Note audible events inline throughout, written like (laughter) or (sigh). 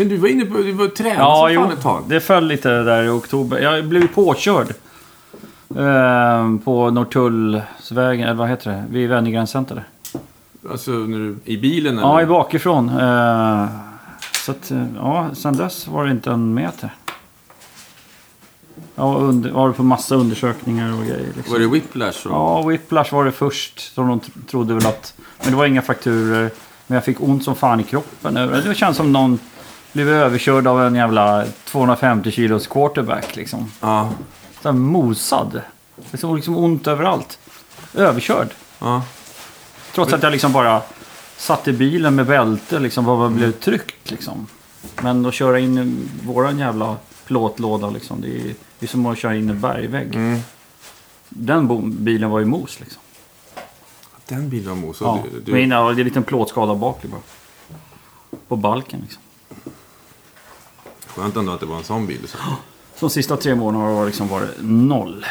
Men du var inne på, du var tränad Ja, som jo. fan ett tag. Det föll lite där i oktober. Jag blev påkörd. Eh, på Norrtullsvägen, eller vad heter det? Vid Wennergrens Center. Alltså när du, i bilen eller? Ja, i bakifrån. Eh, så att, eh, ja, sen dess var det inte en meter. Jag var, under, var på massa undersökningar och grejer. Liksom. Var det whiplash? Och... Ja, whiplash var det först. Som de tr- trodde väl att... Men det var inga frakturer. Men jag fick ont som fan i kroppen. Det känns som någon blev överkörd av en jävla 250 kilos quarterback liksom. Ja. Så mosad. Det var liksom ont överallt. Överkörd. ja. Trots att jag liksom bara satt i bilen med bälte liksom. Bara blev tryckt liksom. Men att köra in i våran jävla plåtlåda liksom. Det är, det är som att köra in i en bergvägg. Mm. Den bilen var ju mos liksom. Den bilen var mos. Ja, Du, du, men det är en liten plåtskada bak bara. På balken liksom. Skönt ändå att det var en sån bil. Så. De sista tre månaderna har det liksom varit noll.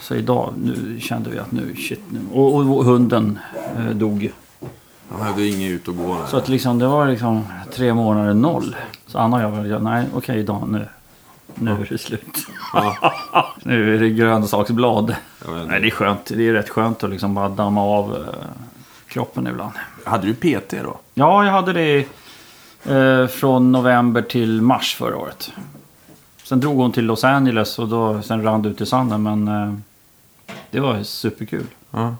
Så idag, nu kände vi att nu, shit nu. Och, och hunden eh, dog. Han hade inget ut och gå. Så att liksom, det var liksom tre månader noll. Så Anna och jag var, nej okej idag, nu. Nu är det slut. Ja. (laughs) nu är det grönsaksblad. Nej, det är skönt. Det är rätt skönt att liksom bara damma av eh, kroppen ibland. Hade du PT då? Ja, jag hade det eh, från november till mars förra året. Sen drog hon till Los Angeles och då, sen rann det ut i sanden. Men eh, det var superkul. Ja.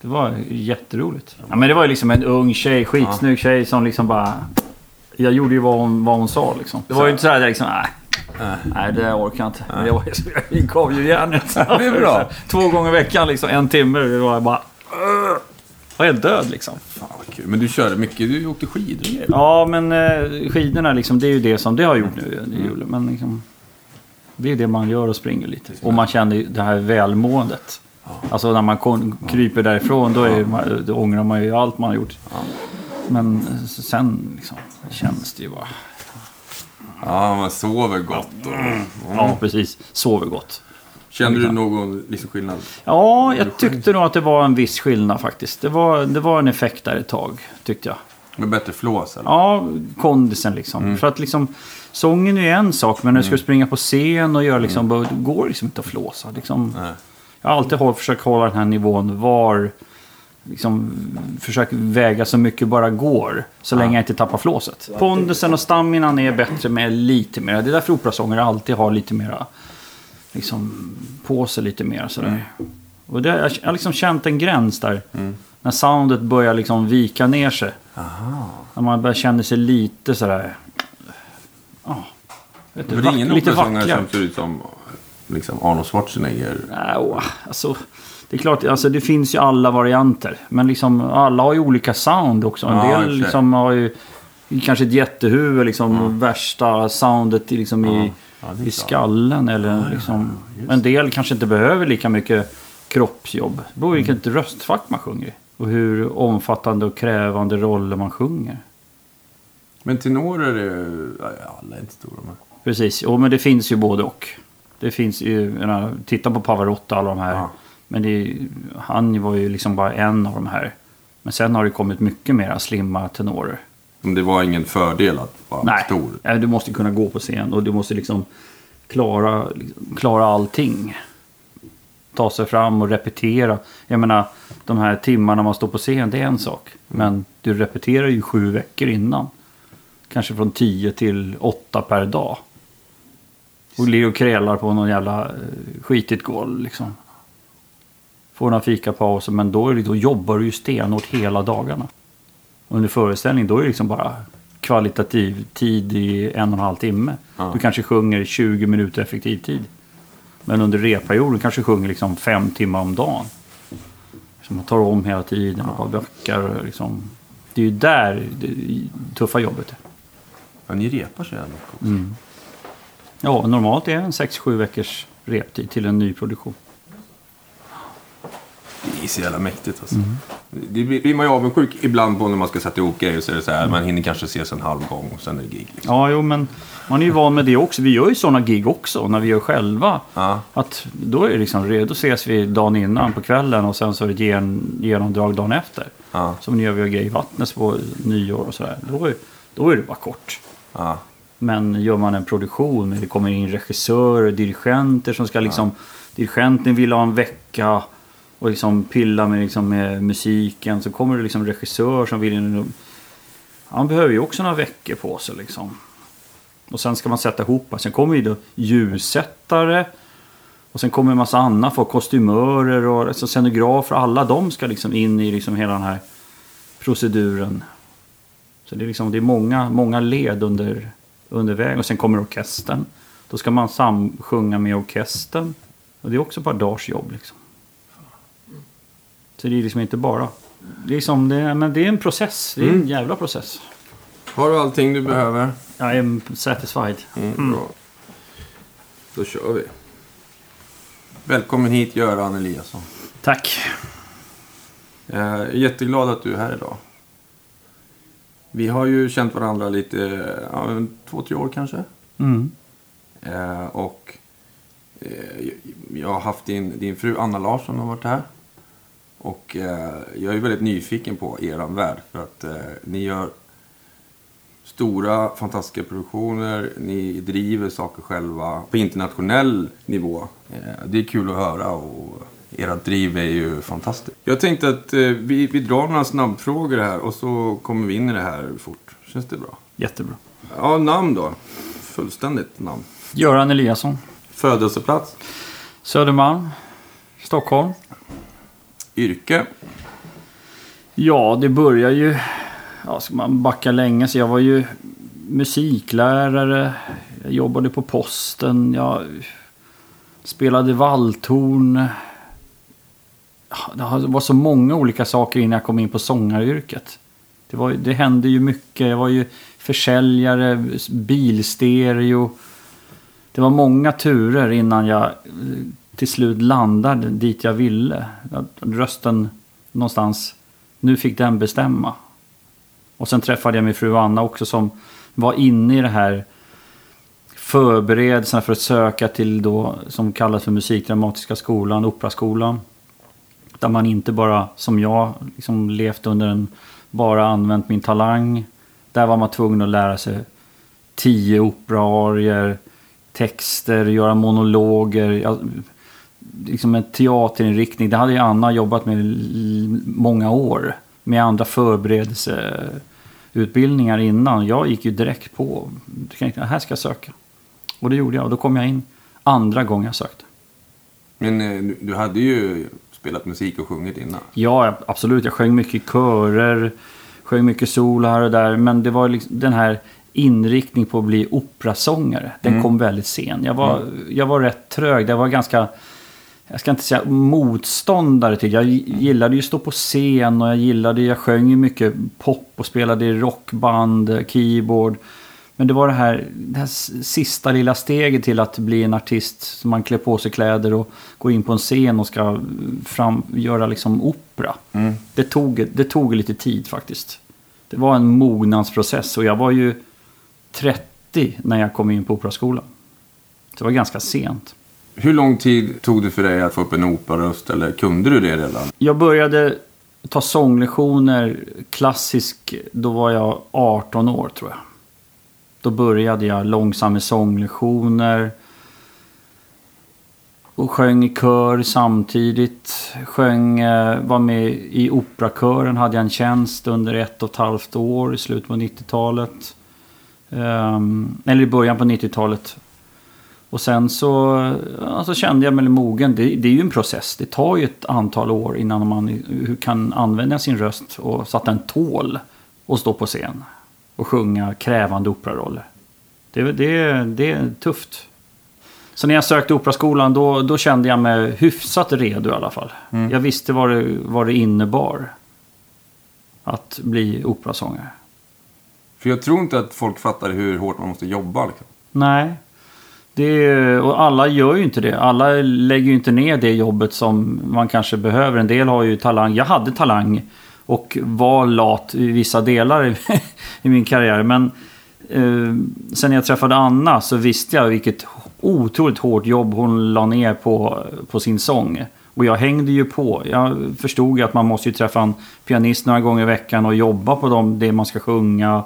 Det var jätteroligt. Ja, men det var ju liksom en ung tjej, skitsnygg tjej som liksom bara... Jag gjorde ju vad hon, vad hon sa liksom. Det var ju inte så här liksom, nej. Nej, det orkar jag inte. Men jag, var, jag gav ju järnet. Det är bra. (laughs) Två gånger i veckan, liksom, en timme. Det var bara... "Ugh." Jag helt död liksom. Fan kul. Men du körde mycket. Du åkte skidor och grejer. Ja, men eh, skidorna liksom, det är ju det som det har gjort nu i julen. Men liksom, det är det man gör och springer lite. Och man känner ju det här välmåendet. Alltså när man kon- kryper därifrån då, är, man- då ångrar man ju allt man har gjort. Men eh, sen liksom, känns det ju bara... Ja, man sover gott. Och... Ja, precis. Sover gott. Kände du någon liksom skillnad? Ja, jag tyckte nog att det var en viss skillnad faktiskt. Det var, det var en effekt där ett tag, tyckte jag. Med bättre flås eller? Ja, kondisen liksom. För att liksom, sången är ju en sak, men när du ska springa på scen och göra liksom, går det liksom inte att flåsa. Liksom. Nej. Jag har alltid håll, försökt hålla den här nivån var, liksom, försöker väga så mycket bara går. Så länge jag inte tappar flåset. Pondisen och staminan är bättre med lite mer. Det är därför operasångare alltid har lite mera, liksom, på sig lite mer sådär. Och det, jag har liksom känt en gräns där. När soundet börjar liksom vika ner sig. När man börjar känna sig lite sådär... Ja. vet du, Men det är ingen operasångare som ser ut som liksom Arnold Schwarzenegger. Nej, åh, alltså, det är klart, alltså, det finns ju alla varianter. Men liksom, alla har ju olika sound också. En Ja, del liksom, har ju kanske ett jättehuvud, liksom, värsta soundet liksom, i, Ja, i skallen. Eller, liksom, en del kanske inte behöver lika mycket kroppsjobb. Det beror på vilket Mm. röstfack man sjunger i. Och hur omfattande och krävande roller man sjunger. Men tenorer är... ja, Alla är inte stora men... Precis, jo, men det finns ju både och. Det finns ju, menar, titta på Pavarotti och alla de här. Ja. Men det, han var ju liksom bara en av de här. Men sen har det kommit mycket mera slimma tenorer. Men det var ingen fördel att vara Nej, stor. Nej, du måste kunna gå på scen och du måste liksom klara, klara allting. Ta sig fram och repetera. Jag menar, de här timmarna man står på scen, det är en sak. Men du repeterar ju sju veckor innan. Kanske från tio till åtta per dag. Och ligger och krälar på någon jävla eh, skitigt golv liksom. Får några fikapauser, men då, är det, då jobbar du ju stenhårt hela dagarna. Under föreställning, då är det liksom bara kvalitativ tid i en och en halv timme. Ja. Du kanske sjunger 20 minuter effektiv tid. Men under repperioden kanske sjunger liksom fem timmar om dagen. Som man tar om hela tiden och bara backar. och Liksom. Det är ju där det tuffa jobbet är. Ja, ni repar så jävla mycket också. Mm. Ja, normalt är det en 6-7 veckors reptid till en ny produktion. Det är så jävla mäktigt alltså. Mm. Det blir, man ju avundsjuk ibland på när man ska sätta ihop grejer. Så är det så här, man hinner kanske ses en halv gång och sen är det gig. Liksom. Ja, jo, men man är ju van med det också. Vi gör ju sådana gig också när vi gör själva. Ja. Att då är det liksom redo. ses vi dagen innan på kvällen och sen så är det gen, genomdrag dagen efter. Ja. Som vi gör grejer i Vattnes på nyår och sådär. Då är, då är det bara kort. Ja. Men gör man en produktion, det kommer in regissörer, dirigenter som ska liksom... Dirigenten vill ha en vecka och liksom pilla med, liksom med musiken. Så kommer det liksom regissör som vill... in- Han behöver ju också några veckor på sig liksom. Och sen ska man sätta ihop. Sen kommer ju då ljussättare. Och sen kommer en massa annat folk, kostymörer och alltså scenografer. Alla de ska liksom in i liksom hela den här proceduren. Så det är, liksom, det är många, många led under, under vägen. Och sen kommer orkestern. Då ska man samsjunga med orkestern. Och det är också ett par dagars jobb. Liksom. Så det är liksom inte bara... Det är, liksom, det men det är en process. Det är en jävla process. Har du allting du behöver? Jag är satisfied. Mm, Bra. Då kör vi. Välkommen hit Göran Eliasson. Tack. Jag är jätteglad att du är här idag. Vi har ju känt varandra lite, ja, två, tre år kanske. Mm. Eh, och eh, jag har haft din, din fru Anna Larsson har varit här. Och eh, jag är väldigt nyfiken på er värld. För att eh, ni gör stora, fantastiska produktioner. Ni driver saker själva på internationell nivå. Eh, det är kul att höra och ert driv är ju fantastiskt. Jag tänkte att eh, vi, vi drar några snabbfrågor här och så kommer vi in i det här fort. Känns det bra? Jättebra. Ja, namn då. Fullständigt namn. Göran Eliasson. Födelseplats. Södermalm. Stockholm. Yrke. Ja, det börjar ju... Ja, ska man backa länge så jag var ju musiklärare. Jag jobbade på posten. Jag spelade valthorn. Det var så många olika saker innan jag kom in på sångaryrket. Det, var, det hände ju mycket. Jag var ju försäljare, bilstereo. Det var många turer innan jag eh, till slut landade dit jag ville. Att Rösten någonstans, nu fick den bestämma. Och sen träffade jag min fru Anna också som var inne i det här förberedelserna för att söka till då som kallas för musikdramatiska skolan, operaskolan. Där man inte bara som jag liksom levt under en, bara använt min talang. Där var man tvungen att lära sig tio operaarier, texter, göra monologer. Jag liksom en teaterinriktning. Det hade ju Anna jobbat med många år. Med andra förberedelseutbildningar innan. Jag gick ju direkt på. Jag tänkte, här ska jag söka. Och det gjorde jag. Och då kom jag in andra gången jag sökte. Men eh, du- hade ju spelat musik och sjungit innan. Ja, absolut. Jag sjöng mycket i körer. Sjöng mycket solo här och där. Men det var liksom den här inriktning på att bli operasångare. Den kom väldigt sen. Jag var, jag var rätt trög. Jag var ganska, jag ska inte säga motståndare till. Jag gillade ju att stå på scen och jag gillade, jag sjöng mycket pop och spelade i rockband, keyboard. Men det var det här, det här sista lilla steget till att bli en artist. Som man klär på sig kläder och går in på en scen och ska fram, göra liksom opera. Det, tog, det tog lite tid faktiskt. Det var en mognadsprocess och jag var ju 30 när jag kom in på operaskolan. Så det var ganska sent. Hur lång tid tog det för dig att få upp en operaröst? Eller kunde du det redan? Jag började ta sånglektioner klassisk, då var jag 18 år tror jag. Då började jag långsamma med sånglektioner. Och sjöng i kör samtidigt. Sjöng, eh, var med i operakören, hade jag en tjänst under ett och ett halvt år i slutet på 90-talet. Ehm, eller i början på 90-talet. Och sen så alltså kände jag mig mogen. Det, det är ju en process. Det tar ju ett antal år innan man kan använda sin röst och så att den tål att stå på scen. Och sjunga krävande operaroller. Det, det, det är tufft. Så när jag sökte operaskolan då, då kände jag mig hyfsat redo i alla fall. Jag visste vad det, vad det innebar. Att bli operasångare. För jag tror inte att folk fattar hur hårt man måste jobba. Liksom. Nej. Det är, och alla gör ju inte det. Alla lägger ju inte ner det jobbet som man kanske behöver. En del har ju talang. Jag hade talang och var lat i vissa delar i, (laughs) i min karriär. Men eh, sen jag träffade Anna så visste jag vilket otroligt hårt jobb hon la ner på, på sin sång. Och jag hängde ju på. Jag förstod ju att man måste ju träffa en pianist några gånger i veckan och jobba på dem, det man ska sjunga.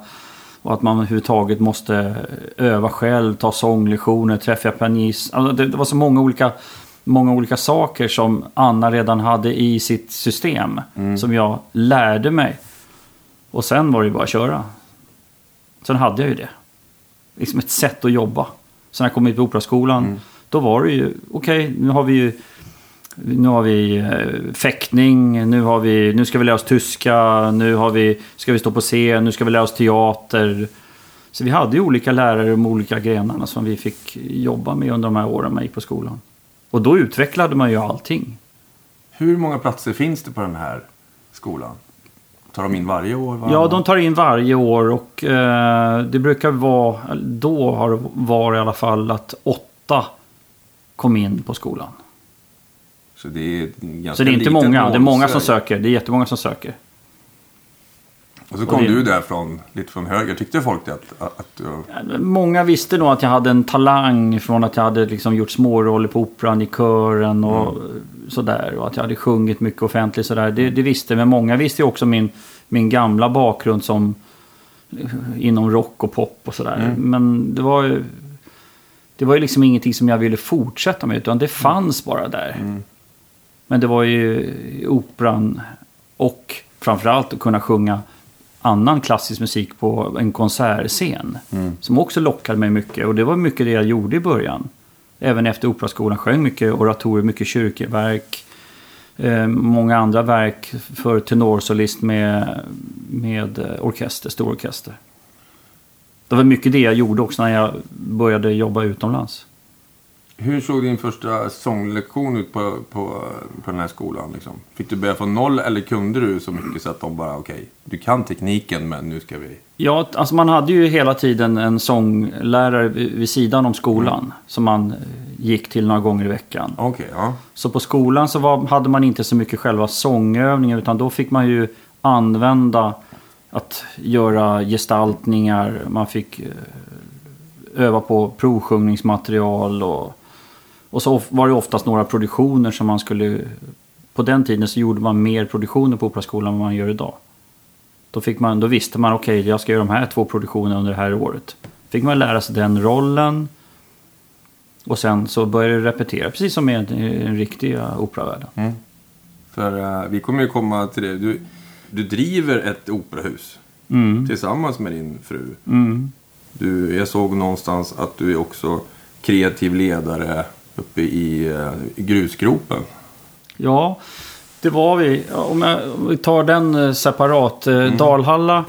Och att man överhuvudtaget måste öva själv, ta sånglektioner, träffa pianist. Alltså det, det var så många olika, många olika saker som Anna redan hade i sitt system. Som jag lärde mig. Och sen var det ju bara att köra. Sen hade jag ju det. Liksom ett sätt att jobba. Sen när jag kom ut på Operaskolan, då var det ju, okej, nu har vi ju nu har vi eh, fäktning, nu, har vi, nu ska vi lära oss tyska, nu har vi, ska vi stå på scen, nu ska vi lära oss teater. Så vi hade ju olika lärare de olika grenarna som vi fick jobba med under de här åren man gick på skolan. Och då utvecklade man ju allting. Hur många platser finns det på den här skolan? Tar de in varje år? va? Ja, de tar in varje år och eh, det brukar vara, då har det varit i alla fall att åtta kom in på skolan. Så det är ganska Så det är inte många, det är många som söker. Det är jättemånga som söker. Och så kom Och det- du där från, lite från höger. Tyckte folk det att, att, att. Många visste nog att jag hade en talang från att jag hade liksom gjort småroller på operan i kören och sådär. Och att jag hade sjungit mycket offentligt sådär. Det, det visste, men många visste ju också min, min gamla bakgrund som inom rock och pop och sådär. Men det var ju... Det var ju liksom ingenting som jag ville fortsätta med utan det fanns bara där. Men det var ju operan och framförallt att kunna sjunga annan klassisk musik på en konsertscen. Som också lockade mig mycket. Och det var mycket det jag gjorde i början. Även efter operaskolan sjöng mycket oratorier, mycket kyrkoverk. Eh, många andra verk för tenorsolist med, med orkester, stor orkester. Det var mycket det jag gjorde också när jag började jobba utomlands. Hur såg din första sånglektion ut på, på, på den här skolan? Liksom? Fick du börja från noll eller kunde du så mycket så att de bara okej, du kan tekniken men nu ska vi... Ja, alltså man hade ju hela tiden en sånglärare vid sidan om skolan. Som man eh, gick till några gånger i veckan. Okej, ja. Så på skolan så var, hade man inte så mycket själva sångövningen. Utan då fick man ju använda att göra gestaltningar. Man fick eh, öva på provsjungningsmaterial. Och, och så var det oftast några produktioner som man skulle... På den tiden så gjorde man mer produktioner på Operaskolan än vad man gör idag. Då, fick man, då visste man okej, jag ska göra de här två produktionerna under det här året. Fick man lära sig den rollen. Och sen så började det repetera, precis som i den riktiga operavärlden. För eh, vi kommer ju komma till det. Du, du driver ett operahus Mm. tillsammans med din fru. Mm. Du, jag såg någonstans att du är också kreativ ledare uppe i eh, grusgropen. Ja, det var vi. Om, jag, om vi tar den eh, separat. Eh, Dalhalla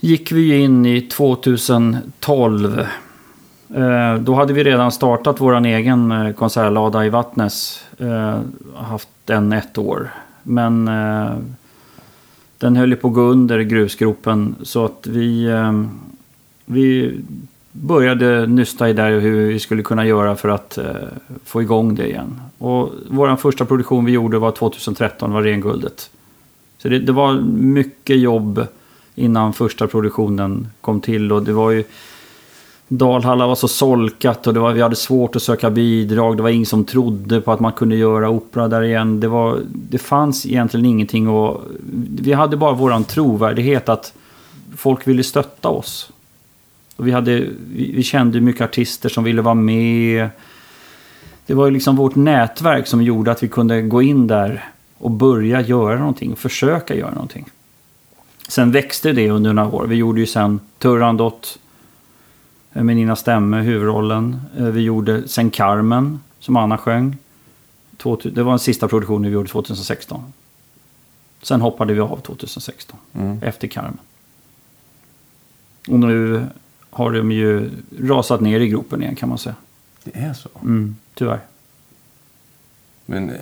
gick vi in i 2012. Eh, då hade vi redan startat vår egen konsertlada i Vattnes. Eh, haft den ett år. Men eh, den höll ju på att gå under grusgropen. Så att vi, vi började nysta i där hur vi skulle kunna göra för att eh, få igång det igen. Och vår första produktion vi gjorde var 2013, var Renguldet. Så det, det var mycket jobb innan första produktionen kom till. Och det var ju... Dalhalla var så solkat och det var, vi hade svårt att söka bidrag. Det var ingen som trodde på att man kunde göra opera där igen. Det, var, det fanns egentligen ingenting och Vi hade bara våran trovärdighet att folk ville stötta oss. Och vi, hade, vi, vi kände mycket artister som ville vara med. Det var ju liksom vårt nätverk som gjorde att vi kunde gå in där och börja göra någonting. Och försöka göra någonting. Sen växte det under några år. Vi gjorde ju sen Turandot eh, med Nina Stämme, huvudrollen. Eh, Vi gjorde sen Carmen, som Anna sjöng. 2000 Det var den sista produktionen vi gjorde 2016. Sen hoppade vi av 2016, Mm. efter Carmen. Och nu har de ju rasat ner i gropen igen kan man säga. Det är så. Mm, tyvärr. Men eh,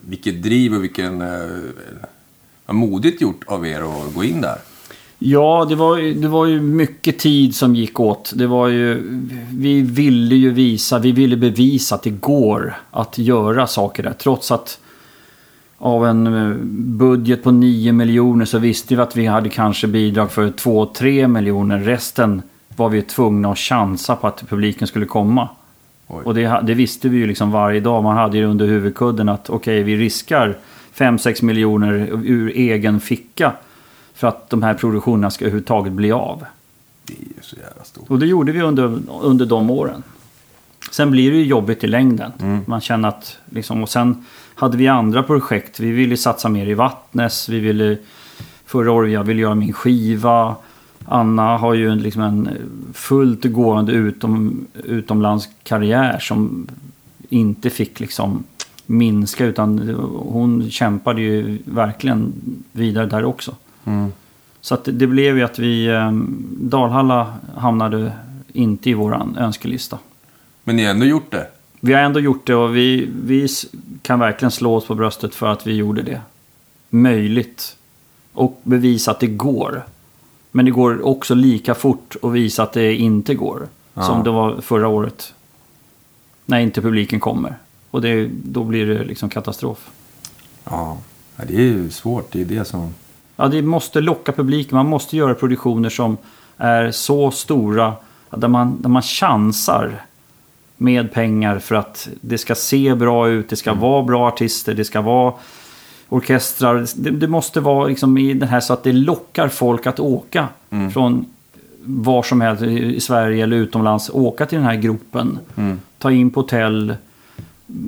vilket driv och vilken... Eh, vad modigt gjort av er att gå in där. Ja, det var, det var ju mycket tid som gick åt. Det var ju, vi ville ju visa, vi ville bevisa att det går att göra saker där. Trots att av en eh, budget på 9 miljoner så visste vi att vi hade kanske bidrag för 2-3 miljoner. Resten var vi tvungna att chansa på att publiken skulle komma. Oj. Och det, det visste vi ju liksom varje dag. Man hade ju under huvudkudden att okej, vi riskar 5-6 miljoner ur egen ficka för att de här produktionerna ska överhuvudtaget bli av. Det är så jävla stort. Och det gjorde vi under, under de åren. Sen blir det ju jobbigt i längden. Mm. Man känner att, liksom, och sen hade vi andra projekt. Vi ville satsa mer i Vattnes. Vi ville, förra året jag ville göra min skiva. Anna har ju liksom en fullt gående utom, utomlandskarriär som inte fick liksom minska utan hon kämpade ju verkligen vidare där också. Mm. Så att det blev ju att vi, eh, Dalhalla hamnade inte i våran önskelista. Men ni har ändå gjort det. Vi har ändå gjort det och vi, vi kan verkligen slå oss på bröstet för att vi gjorde det. Möjligt. Och bevisa att det går. Men det går också lika fort att visa att det inte går. Ja. Som det var förra året. När inte publiken kommer. Och det, då blir det liksom katastrof. Ja. det är ju svårt. Det är det som... Ja, det måste locka publiken. Man måste göra produktioner som är så stora. Där man, där man chansar med pengar för att det ska se bra ut. Det ska vara bra artister. Det ska vara orkestrar. Det, det måste vara liksom i det här så att det lockar folk att åka. Från var som helst i Sverige eller utomlands. Åka till den här gropen. Ta in på hotell.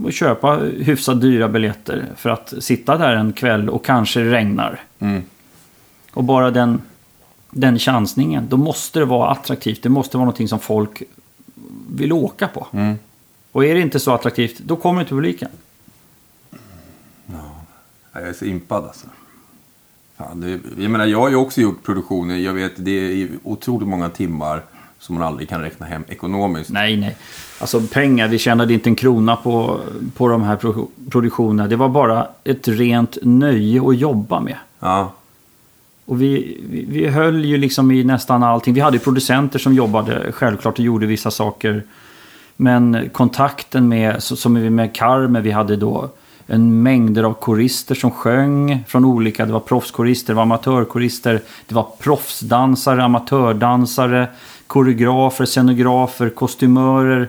Och köpa hyfsat dyra biljetter. För att sitta där en kväll och kanske regnar. Mm. Och bara den, den chansningen, då måste det vara attraktivt. Det måste vara någonting som folk vill åka på. Mm. Och är det inte så attraktivt, då kommer inte publiken. Ja, Jag är så impad alltså. Fan, det, jag menar, jag har ju också gjort produktioner. Jag vet, det är otroligt många timmar som man aldrig kan räkna hem ekonomiskt. Nej, nej. Alltså pengar, vi tjänade inte en krona på, på de här pro- produktionerna. Det var bara ett rent nöje att jobba med. Ja, Och vi, vi, vi höll ju liksom i nästan allting. Vi hade ju producenter som jobbade självklart och gjorde vissa saker. Men kontakten med, som vi med Carmen, vi hade då en mängder av korister som sjöng från olika, det var proffskorister, det var amatörkorister, det var proffsdansare, amatördansare, koreografer, scenografer, kostymörer,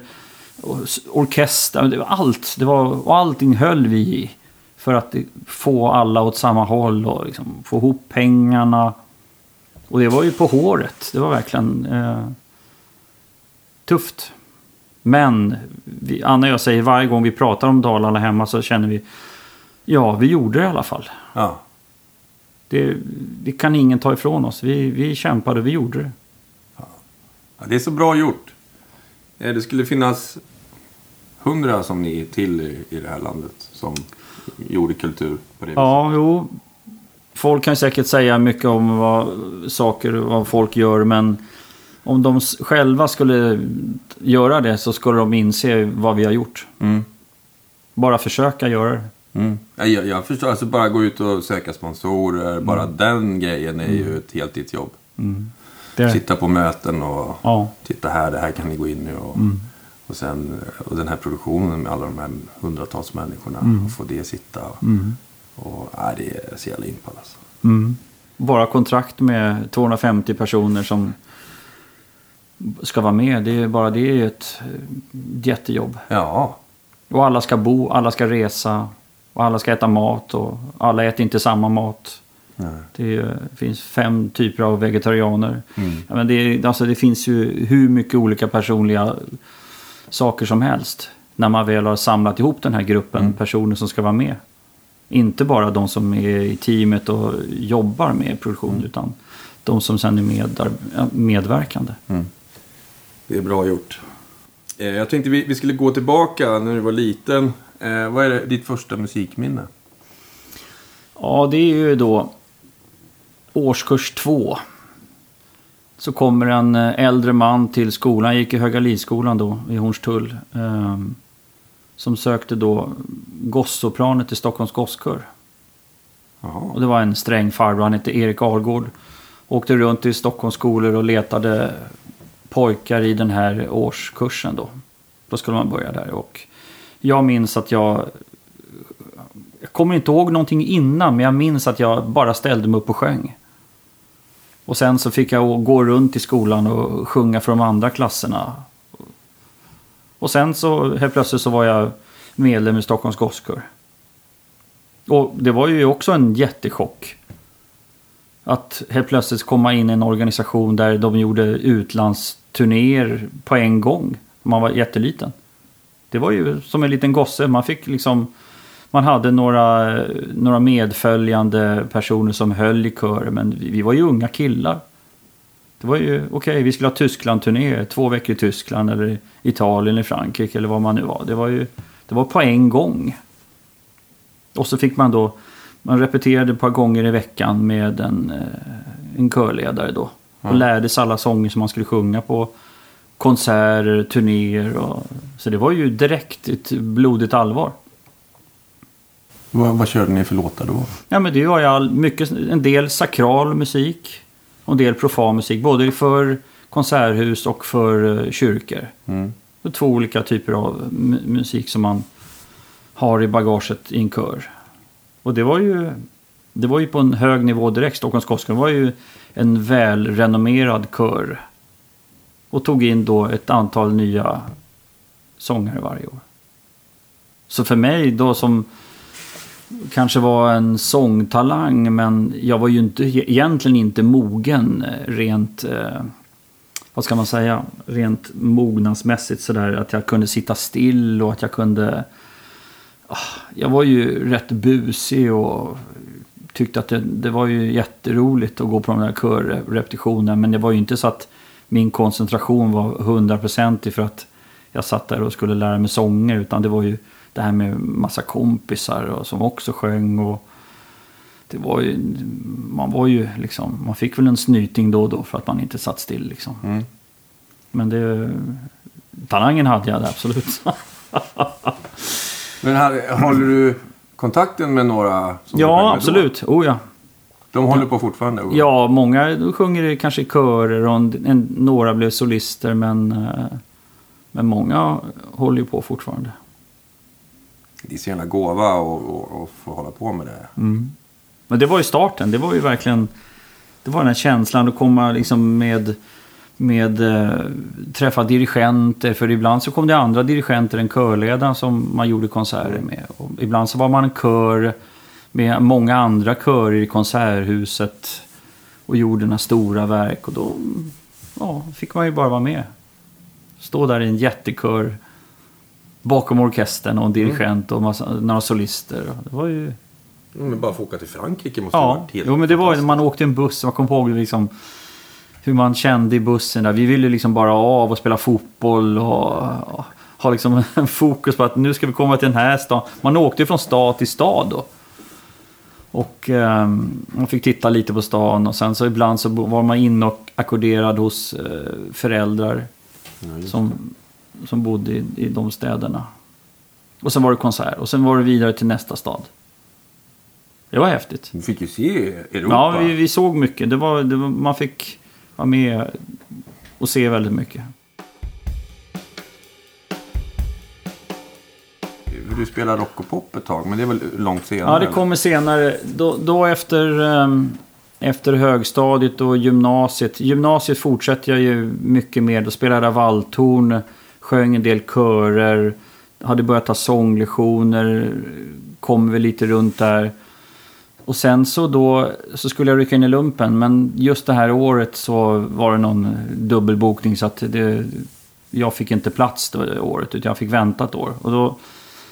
orkester, det var allt. Det var, och allting höll vi i. För att få alla åt samma håll och liksom få ihop pengarna. Och det var ju på håret. Det var verkligen eh, tufft. Men vi, Anna och jag säger varje gång vi pratar om Dalarna hemma så känner vi Ja, vi gjorde det i alla fall. ja. Det, det kan ingen ta ifrån oss. Vi, vi kämpade och vi gjorde det. ja det är så bra gjort. Eh, Det skulle finnas hundra som ni till i- det här landet som gjorde kultur på det viset. Ja, jo. Folk kan säkert säga mycket om vad saker vad folk gör, men om de själva skulle göra det så skulle de inse vad vi har gjort. Mm. Bara försöka göra det. Mm. Ja, Jag, jag förstår, alltså bara gå ut och söka sponsorer. Bara Mm. den grejen är ju ett heltidsjobb. det är, Sitta på möten och ja, titta här, det här kan ni gå in i. Och, Mm. och, sen, och den här produktionen med alla de här hundratals människorna. Mm. Och få det sitta. Och, ja, det är så jävla impad alltså. mm. Bara kontrakt med 250 personer som ska vara med. Det är bara det är ju ett jättejobb. Ja, Och alla ska bo, alla ska resa. Och alla ska äta mat och alla äter inte samma mat. nej. Det är, finns fem typer av vegetarianer. Mm. Ja, men det, är- alltså det finns ju hur mycket olika personliga saker som helst. När man väl har samlat ihop den här gruppen personer som ska vara med. Inte bara de som är i teamet och jobbar med produktion. Utan de som sen är med, medverkande. Det är bra gjort. Eh, jag tänkte vi, vi skulle gå tillbaka när du var liten. Eh, vad är det, ditt första musikminne? Ja, det är ju då årskurs två. Så kommer en eh, äldre man till skolan, jag gick i Högalidsskolan då i Hornstull. ehm, som sökte då gossopranet till Stockholms gosskör. Och det var en sträng farbror, han hette Erik Argård. Åkte runt i Stockholms skolor och letade pojkar i den här årskursen då. Då skulle man börja där. Och jag minns att jag... Jag kommer inte ihåg någonting innan, men jag minns att jag bara ställde mig upp och sjöng. Och sen så fick jag gå runt i skolan och sjunga för de andra klasserna. Och sen så helt plötsligt så var jag medlem i Stockholms gosskör. Och det var ju också en jättechock. Att helt plötsligt komma in i en organisation där de gjorde utlands turnéer på en gång. Man var jätteliten. Det var ju som en liten gosse. Man fick liksom... Man hade några, några medföljande personer som höll i kören. Men vi, vi var ju unga killar. Det var ju okej, okay, vi skulle ha Tyskland-turné. Två veckor i Tyskland eller Italien eller Frankrike eller vad man nu var. Det var ju det var på en gång. Och så fick man då, man repeterade ett par gånger i veckan med en, eh, en körledare då. Och lärde sig alla sånger som man skulle sjunga på konserter, turnéer. Och, så det var ju direkt ett blodigt allvar. Vad, vad körde ni för låtar då? Ja, men det var ju all, mycket, en del sakral musik och en del profan musik. Både för konserthus och för uh, kyrkor. Mm. Det två olika typer av musik som man har i bagaget i en kör. Och det var ju, det var ju på en hög nivå direkt. Stockholms Gospel var ju en välrenommerad kör. Och tog in då ett antal nya sångare varje år. Så för mig då som kanske var en sångtalang men jag var ju inte, egentligen inte mogen eh, rent eh, vad ska man säga, rent mognadsmässigt sådär att jag kunde sitta still och att jag kunde ah, jag var ju rätt busig och tyckte att det, det var ju jätteroligt att gå på de där körrepetitionerna men det var ju inte så att min koncentration var hundraprocentig för att jag satt där och skulle lära mig sånger utan det var ju det här med massa kompisar och, som också sjöng och det var ju, man var ju liksom, man fick väl en snyting då och då för att man inte satt still liksom. Mm. Men det, talangen hade jag absolut. Men här, håller du kontakten med några? Som ja, absolut. Då? Oh ja. De håller på fortfarande? Ja, många sjunger kanske i körer och en, en, några blev solister men, eh, men många håller ju på fortfarande. Det är så jävla gåva att få hålla på med det. Mm. Men det var ju starten. Det var ju verkligen... Det var den här känslan att komma liksom med... Med eh, träffa dirigenter. För ibland så kom det andra dirigenter än körledaren som man gjorde konserter med. Och ibland så var man en kör med många andra körer i konserthuset. Och gjorde några stora verk. Och då ja, fick man ju bara vara med. Stå där i en jättekör bakom orkestern och en dirigent och massa, några solister. Det var ju men bara få åka till Frankrike måste ja. ha varit helt Jo, men det var ju man åkte en buss. Man kom ihåg liksom hur man kände i bussen där. Vi ville liksom bara av och spela fotboll och, ha liksom (laughs) en fokus på att nu ska vi komma till den här staden. Man åkte från stad till stad då. Och eh, man fick titta lite på stan och sen så ibland så var man inne och ackorderad hos eh, föräldrar ja, som, som bodde i, i de städerna. Och sen var det konsert och sen var det vidare till nästa stad. Det var häftigt. Du fick ju se Europa. Ja, vi, vi såg mycket. Det var, det var, man fick vara med och se väldigt mycket. Du spelade rock och pop ett tag, men det är väl långt senare? Ja, det kommer senare. Då, då efter, um, efter högstadiet och gymnasiet. Gymnasiet fortsatte jag ju mycket mer. Då spelade jag valthorn, sjöng en del körer, hade börjat ta sånglektioner, kom väl lite runt där. Och sen så då så skulle jag rycka in i lumpen men just det här året så var det någon dubbelbokning så att det, jag fick inte plats det året utan jag fick vänta ett år. Och då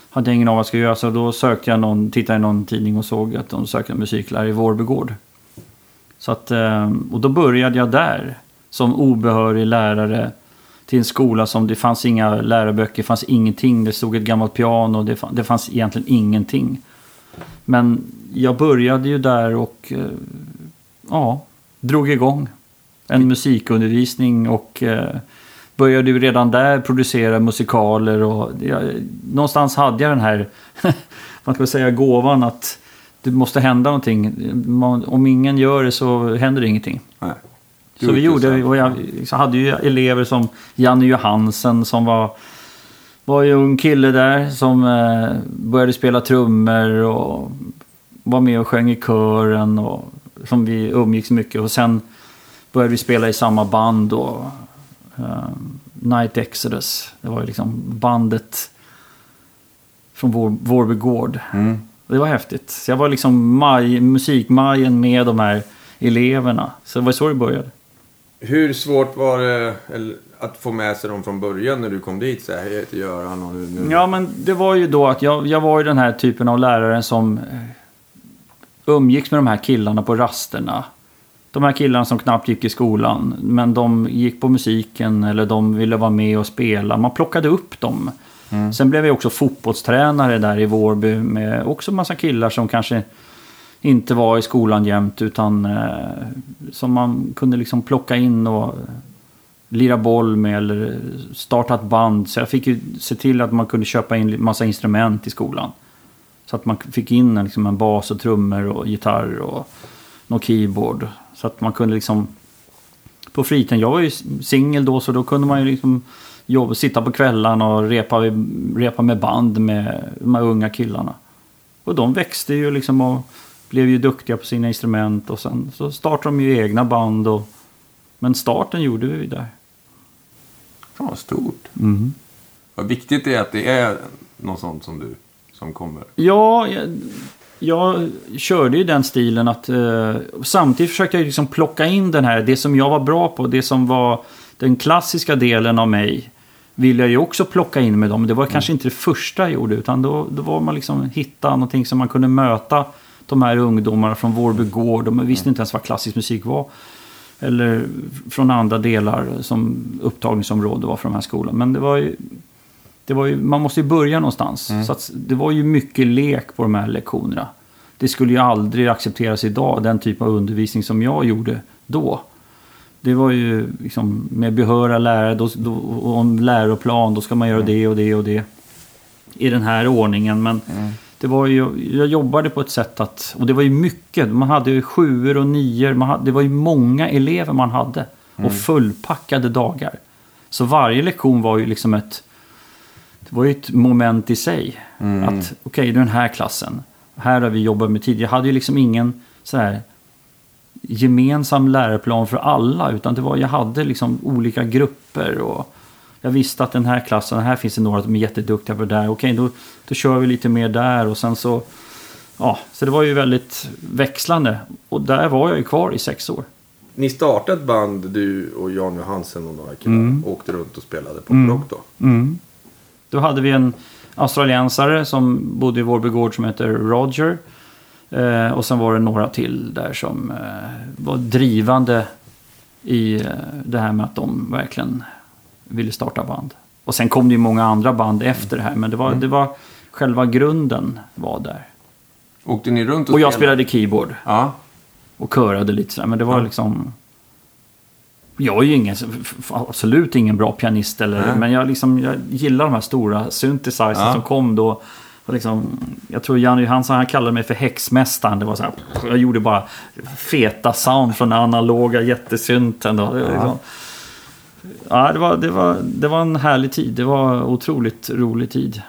hade jag ingen aning vad jag skulle göra så då sökte jag någon, tittade i någon tidning och såg att de sökte en musiklärare i Vårbygård. Så att, eh, och då började jag där som obehörig lärare till en skola som det fanns inga läroböcker, det fanns ingenting. Det stod ett gammalt piano, det fanns, det fanns egentligen ingenting. Men jag började ju där och eh, ja, drog igång en musikundervisning och eh, började ju redan där producera musikaler och jag, någonstans hade jag den här, (laughs) man ska säga gåvan att det måste hända någonting. om ingen gör det så händer det ingenting. Nej. Så vi gjorde, och jag hade ju elever som Janne Johansen som var var ju ung kille där som eh, började spela trummor och var med och sjöng i kören och som vi umgicks mycket. Och sen började vi spela i samma band då. Uh, Night Exodus. Det var ju liksom bandet från vår, Vårby Gård. Mm. Det var häftigt. Så jag var liksom maj, musikmajen med de här eleverna. Så det var så det började. Hur svårt var det eller, att få med sig dem från början när du kom dit? Så här, hej, jag heter Göran och nu... nu. Ja, men det var ju då att jag, jag var ju den här typen av lärare som eh, umgicks med de här killarna på rasterna. De här killarna som knappt gick i skolan, men de gick på musiken eller de ville vara med och spela. Man plockade upp dem. Sen blev jag också fotbollstränare där i Vårby med också massa killar som kanske inte var i skolan jämt utan eh, som man kunde liksom plocka in och lira boll med eller starta ett band. Så jag fick ju se till att man kunde köpa in massa instrument i skolan. Så att man fick in en, liksom en bas och trummor och gitarr och någon keyboard. Så att man kunde liksom på fritiden, jag var ju singel då så då kunde man ju liksom jobba, sitta på kvällarna och repa, repa med band med de här unga killarna. Och de växte ju liksom och blev ju duktiga på sina instrument och sen så startade de ju egna band. Och, men starten gjorde vi ju där. Fan vad stort. Mm. Vad viktigt det är att det är något sånt som du som kommer. Ja, jag, jag körde ju den stilen att eh, samtidigt försökte jag liksom plocka in den här, det som jag var bra på, det som var den klassiska delen av mig. Vill jag ju också plocka in med dem. Det var kanske inte det första jag gjorde, utan då, då var man liksom hitta någonting som man kunde möta de här ungdomarna från Vårby gård. De visste inte ens vad klassisk musik var. Eller från andra delar som upptagningsområde var för de här skolorna. Men det var ju, det var ju, man måste ju börja någonstans. Så att det var ju mycket lek på de här lektionerna. Det skulle ju aldrig accepteras idag, den typ av undervisning som jag gjorde då. Det var ju liksom med behöriga lärare då, då, och en läroplan, då ska man göra det och det och det. I den här ordningen. Men det var ju, jag jobbade på ett sätt att, och det var ju mycket, man hade ju sjuor och nior, hade, det var ju många elever man hade. Och fullpackade dagar. Så varje lektion var ju liksom ett, det var ju ett moment i sig. Att okej, okay, den här klassen, här har vi jobbat med tid. Jag hade ju liksom ingen så här gemensam läroplan för alla. Utan det var, jag hade liksom olika grupper. och Jag visste att den här klassen, här finns det några som är jätteduktiga på det där. Okej, då, då kör vi lite mer där. Och sen så... Ja, så det var ju väldigt växlande. Och där var jag ju kvar i sex år. Ni startade ett band, du och Jan Johansen och några killar. Åkte runt och spelade på rock då. Mm. Då hade vi en australiensare som bodde i Vårby gård som heter Roger. Eh, och sen var det några till där som eh, var drivande i eh, det här med att de verkligen ville starta band. Och sen kom det ju många andra band efter det här. Men det var, det var själva grunden var där. Åkte ni runt och, Och jag spelade keyboard Ja. och körade lite sådär. Men det var Ja. liksom... Jag är ju ingen, absolut ingen bra pianist. Eller, Nej. men jag, liksom, jag gillar de här stora synthesizers Ja. som kom då. Och liksom, jag tror Janne Johansson han kallade mig för häxmästaren. Det var så här, jag gjorde bara feta sound från den analoga jättesynten. Då. Var liksom, ja, det, var, det, var, det var en härlig tid. Det var otroligt rolig tid.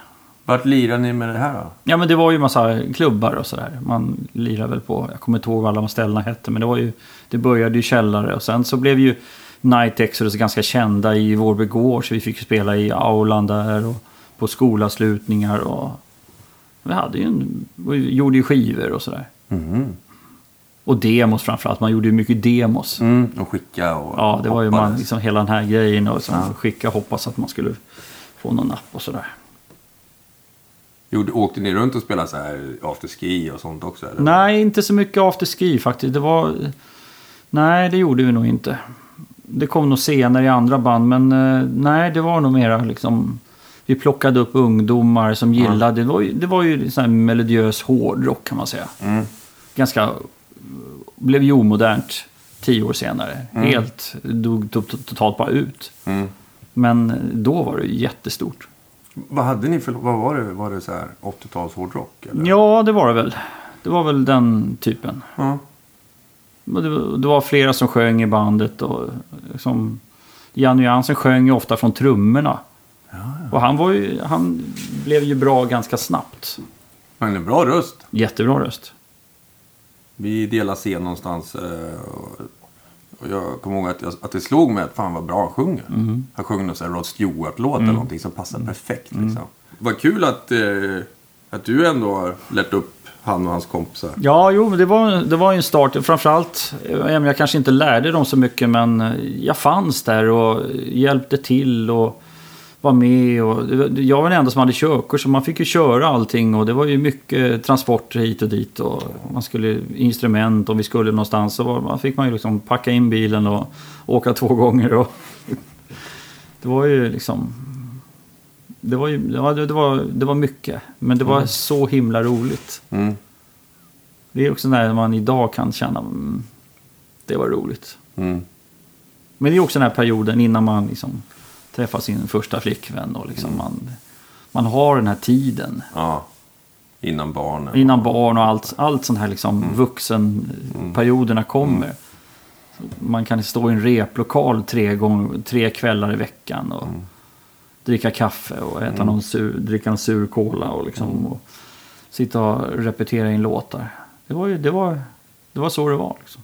Vart lirade ni med det här då? Ja men det var ju massa klubbar och sådär. Man lirade väl på, jag kommer inte ihåg vad alla ställena hette. Men det var ju, det började i källare och sen så blev ju Night Exodus ganska kända i Vårby gård. Så vi fick spela i aulan där och på skolavslutningar och vi hade ju en, vi gjorde ju skivor och sådär. Och demos framförallt, man gjorde ju mycket demos. Mm. Och skicka och Ja, det var ju man, liksom hela den här grejen och liksom Ja. skicka hoppas att man skulle få någon napp och sådär. Gjorde, åkte ni runt och spelade så här afterski och sånt också? Eller? Nej, inte så mycket afterski faktiskt. Det var... Nej, det gjorde vi nog inte. Det kom nog senare i andra band, men eh, nej, det var nog mera liksom... Vi plockade upp ungdomar som gillade... Det var ju, det var ju sån här melodiös hårdrock kan man säga. Mm. Ganska... Blev ju omodernt tio år senare. Helt... Dog to- to- totalt bara ut. Mm. Men då var det jättestort. Vad hade ni för... Vad var det? Var det så här 80-tals hårdrock? Eller? Ja, det var det väl. Det var väl den typen. Ja. Och Det var, det var flera som sjöng i bandet. Och som, Janne Johansson sjöng ju ofta från trummorna. Och han, var ju, han blev ju bra ganska snabbt. Men en bra röst. Jättebra röst. Vi delade scen någonstans. eh, Och jag kommer ihåg att, jag, att det slog mig att fan vad bra han sjunger. Mm. Han sjunger någon Rod Stewart-låt eller någonting som passar perfekt. Liksom. Vad kul att, eh, att du ändå har lärt upp han och hans kompisar. Ja, jo, det var, det var ju en start. Framförallt, eh, jag kanske inte lärde dem så mycket, men jag fanns där och hjälpte till och var med. Och, jag var den enda som hade körkort, så man fick ju köra allting. Och det var ju mycket transporter hit och dit. Och man skulle instrument, om vi skulle någonstans, så var, man fick man ju liksom packa in bilen och åka (laughs) två gånger. Och, det var ju liksom... Det var, ju, ja, det, det, var, det var mycket, men det var Mm. så himla roligt. Mm. Det är också när man idag kan känna mm, det var roligt. Mm. Men det är också den här perioden innan man liksom träffar sin första flickvän och liksom man, man har den här tiden. Ja. Innan barnen. Innan barn och allt, allt sånt här liksom vuxenperioderna kommer. Så Man kan stå i en replokal tre, gånger, tre kvällar i veckan och dricka kaffe och äta någon sur, dricka en sur cola och, liksom, och sitta och repetera in låtar. Det var, ju, det var, det var så det var. Liksom.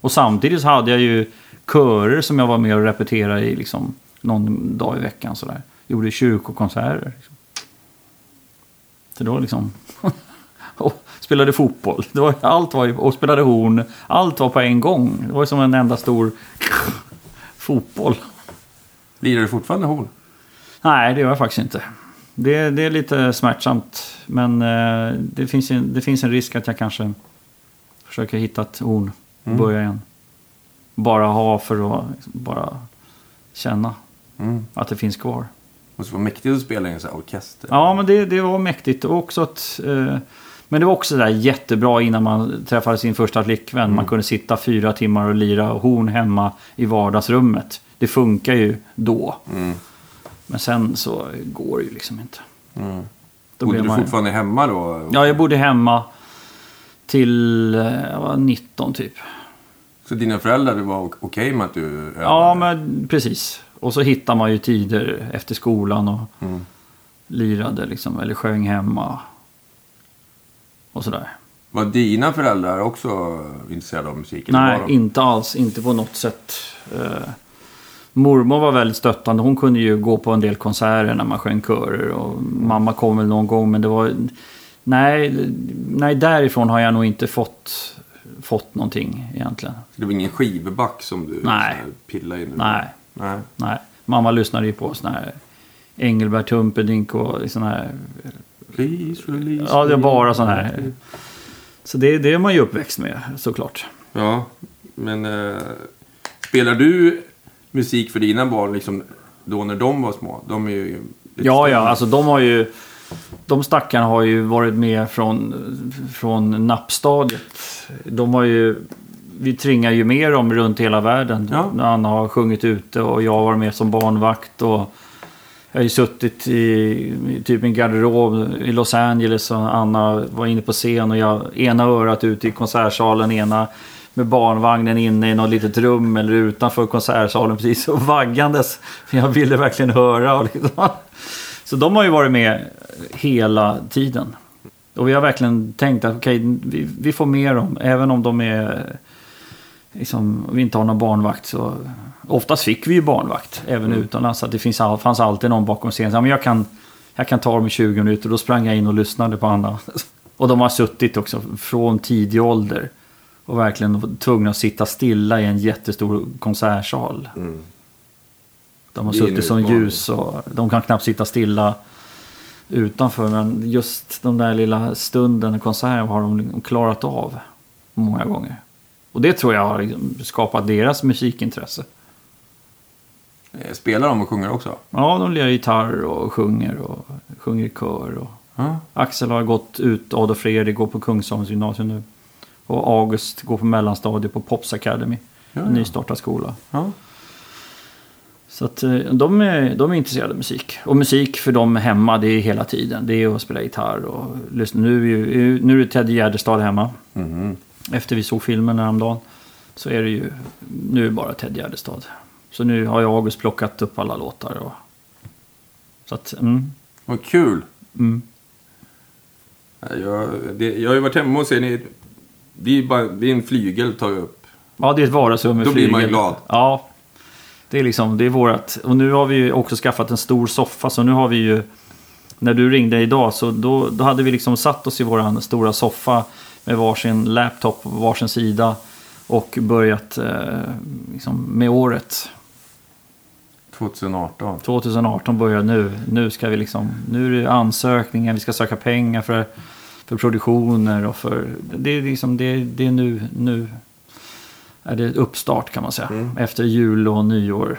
Och samtidigt så hade jag ju körer som jag var med och repeterade i liksom, någon dag i veckan. Sådär. Gjorde kyrkokonserter. Liksom. Så var liksom... (laughs) och spelade fotboll. Det var, allt var och spelade horn. Allt var på en gång. Det var som en enda stor (laughs) fotboll. Lirar du fortfarande horn? Nej, det gör jag faktiskt inte. Det, det är lite smärtsamt. Men eh, det, finns en, det finns en risk att jag kanske försöker hitta ett horn och Mm. börja igen. Bara ha för att liksom bara känna Mm. att det finns kvar. Måste vara mäktigt att spela i en sån här orkester. Ja, men det, det var mäktigt. Och också att, eh, men det var också där jättebra innan man träffade sin första flickvän. Man kunde sitta fyra timmar och lira horn hemma i vardagsrummet. Det funkar ju då. Mm. Men sen så går det ju liksom inte. Mm. Då Bodde du man- fortfarande hemma då? Ja, jag bodde hemma till eh, jag var 19 typ. Så dina föräldrar var okej med att du övade? Ja, men precis. Och så hittar man ju tider efter skolan och Mm. lirade liksom, eller sjöng hemma. Och sådär. Var dina föräldrar också intresserade av musik? eller Nej, de- inte alls. Inte på något sätt. Eh, mormor var väldigt stöttande. Hon kunde ju gå på en del konserter när man sjöng körer. Och mamma kom väl någon gång, men det var... Nej, nej, därifrån har jag nog inte fått, fått någonting egentligen. Det var ingen skivback som du Nej. pillade in? Nej. Nej. Nej, mamma lyssnade ju på såna här Engelbert Humperdinck och såna här... Please release Ja, det me. bara sån här. Så det, det är man ju uppväxt med såklart. Ja, men eh, spelar du musik för dina barn liksom då när de var små? De är ju... Ja, ja, alltså de har ju... De stackarna har ju varit med från, från nappstadiet. De har ju... Vi tringar ju med dem runt hela världen. Ja. När Anna har sjungit ute och jag varit med som barnvakt. Och jag har ju suttit i, typ en garderob i Los Angeles och Anna var inne på scen och jag ena örat ute i konsertsalen, ena med barnvagnen inne i något litet rum eller utanför konsertsalen precis och vaggandes. För jag ville verkligen höra. Och liksom. Så de har ju varit med hela tiden. Och vi har verkligen tänkt att okej, vi, vi får med dem. Även om de är... Liksom, vi inte har någon barnvakt så... Oftast fick vi ju barnvakt även utomlands. Så att det finns fanns alltid någon bakom scenen. Ja, men jag, kan, jag kan ta dem i 20 minuter. Då sprang jag in och lyssnade på Anna. (laughs) Och de har suttit också från tidig ålder. Och verkligen tvungna att sitta stilla i en jättestor konsertsal. Mm. De har suttit som ljus och de kan knappt sitta stilla utanför. Men just den där lilla stunden, konserten, har de klarat av många gånger. Och det tror jag har liksom skapat deras musikintresse. Eh, Spelar de och sjunger också? Ja, de lirar gitarr och sjunger och sjunger i kör. Och Ja. Axel har gått ut, Adolf Fredrik går på Kungsholms gymnasium nu. Och August går på mellanstadiet på Pops Academy. Ja, En ja. nystartad skola. ja. Så att eh, de är, de är intresserade av musik. Och musik för dem hemma, det är hela tiden. Det är att spela gitarr och lyssna. Nu är, ju, nu är det Ted Gärdestad hemma. Mhm. Efter vi såg filmen häromdagen. Så är det ju, nu är det bara Ted Gärdestad. Så nu har jag och August plockat upp alla låtar. Och, så att, mm, Vad kul! mm. Ja, Jag, det, jag har ju varit hemma hos er. Det, är bara, det är en flygel tar jag upp. Ja, det är ett vardagsrum med Då blir man flygel. glad. Ja. Det är liksom, det är vårat. Och nu har vi ju också skaffat en stor soffa. Så nu har vi ju när du ringde idag så då, då hade vi liksom satt oss i våran stora soffa med varsin laptop på varsin sida och börjat eh, liksom, med året. 2018. 2018 börjar nu. Nu ska vi liksom, nu är det ansökningar, vi ska söka pengar för, för produktioner och för, det är liksom, det, det är nu, nu är det uppstart kan man säga. Mm. Efter jul och nyår.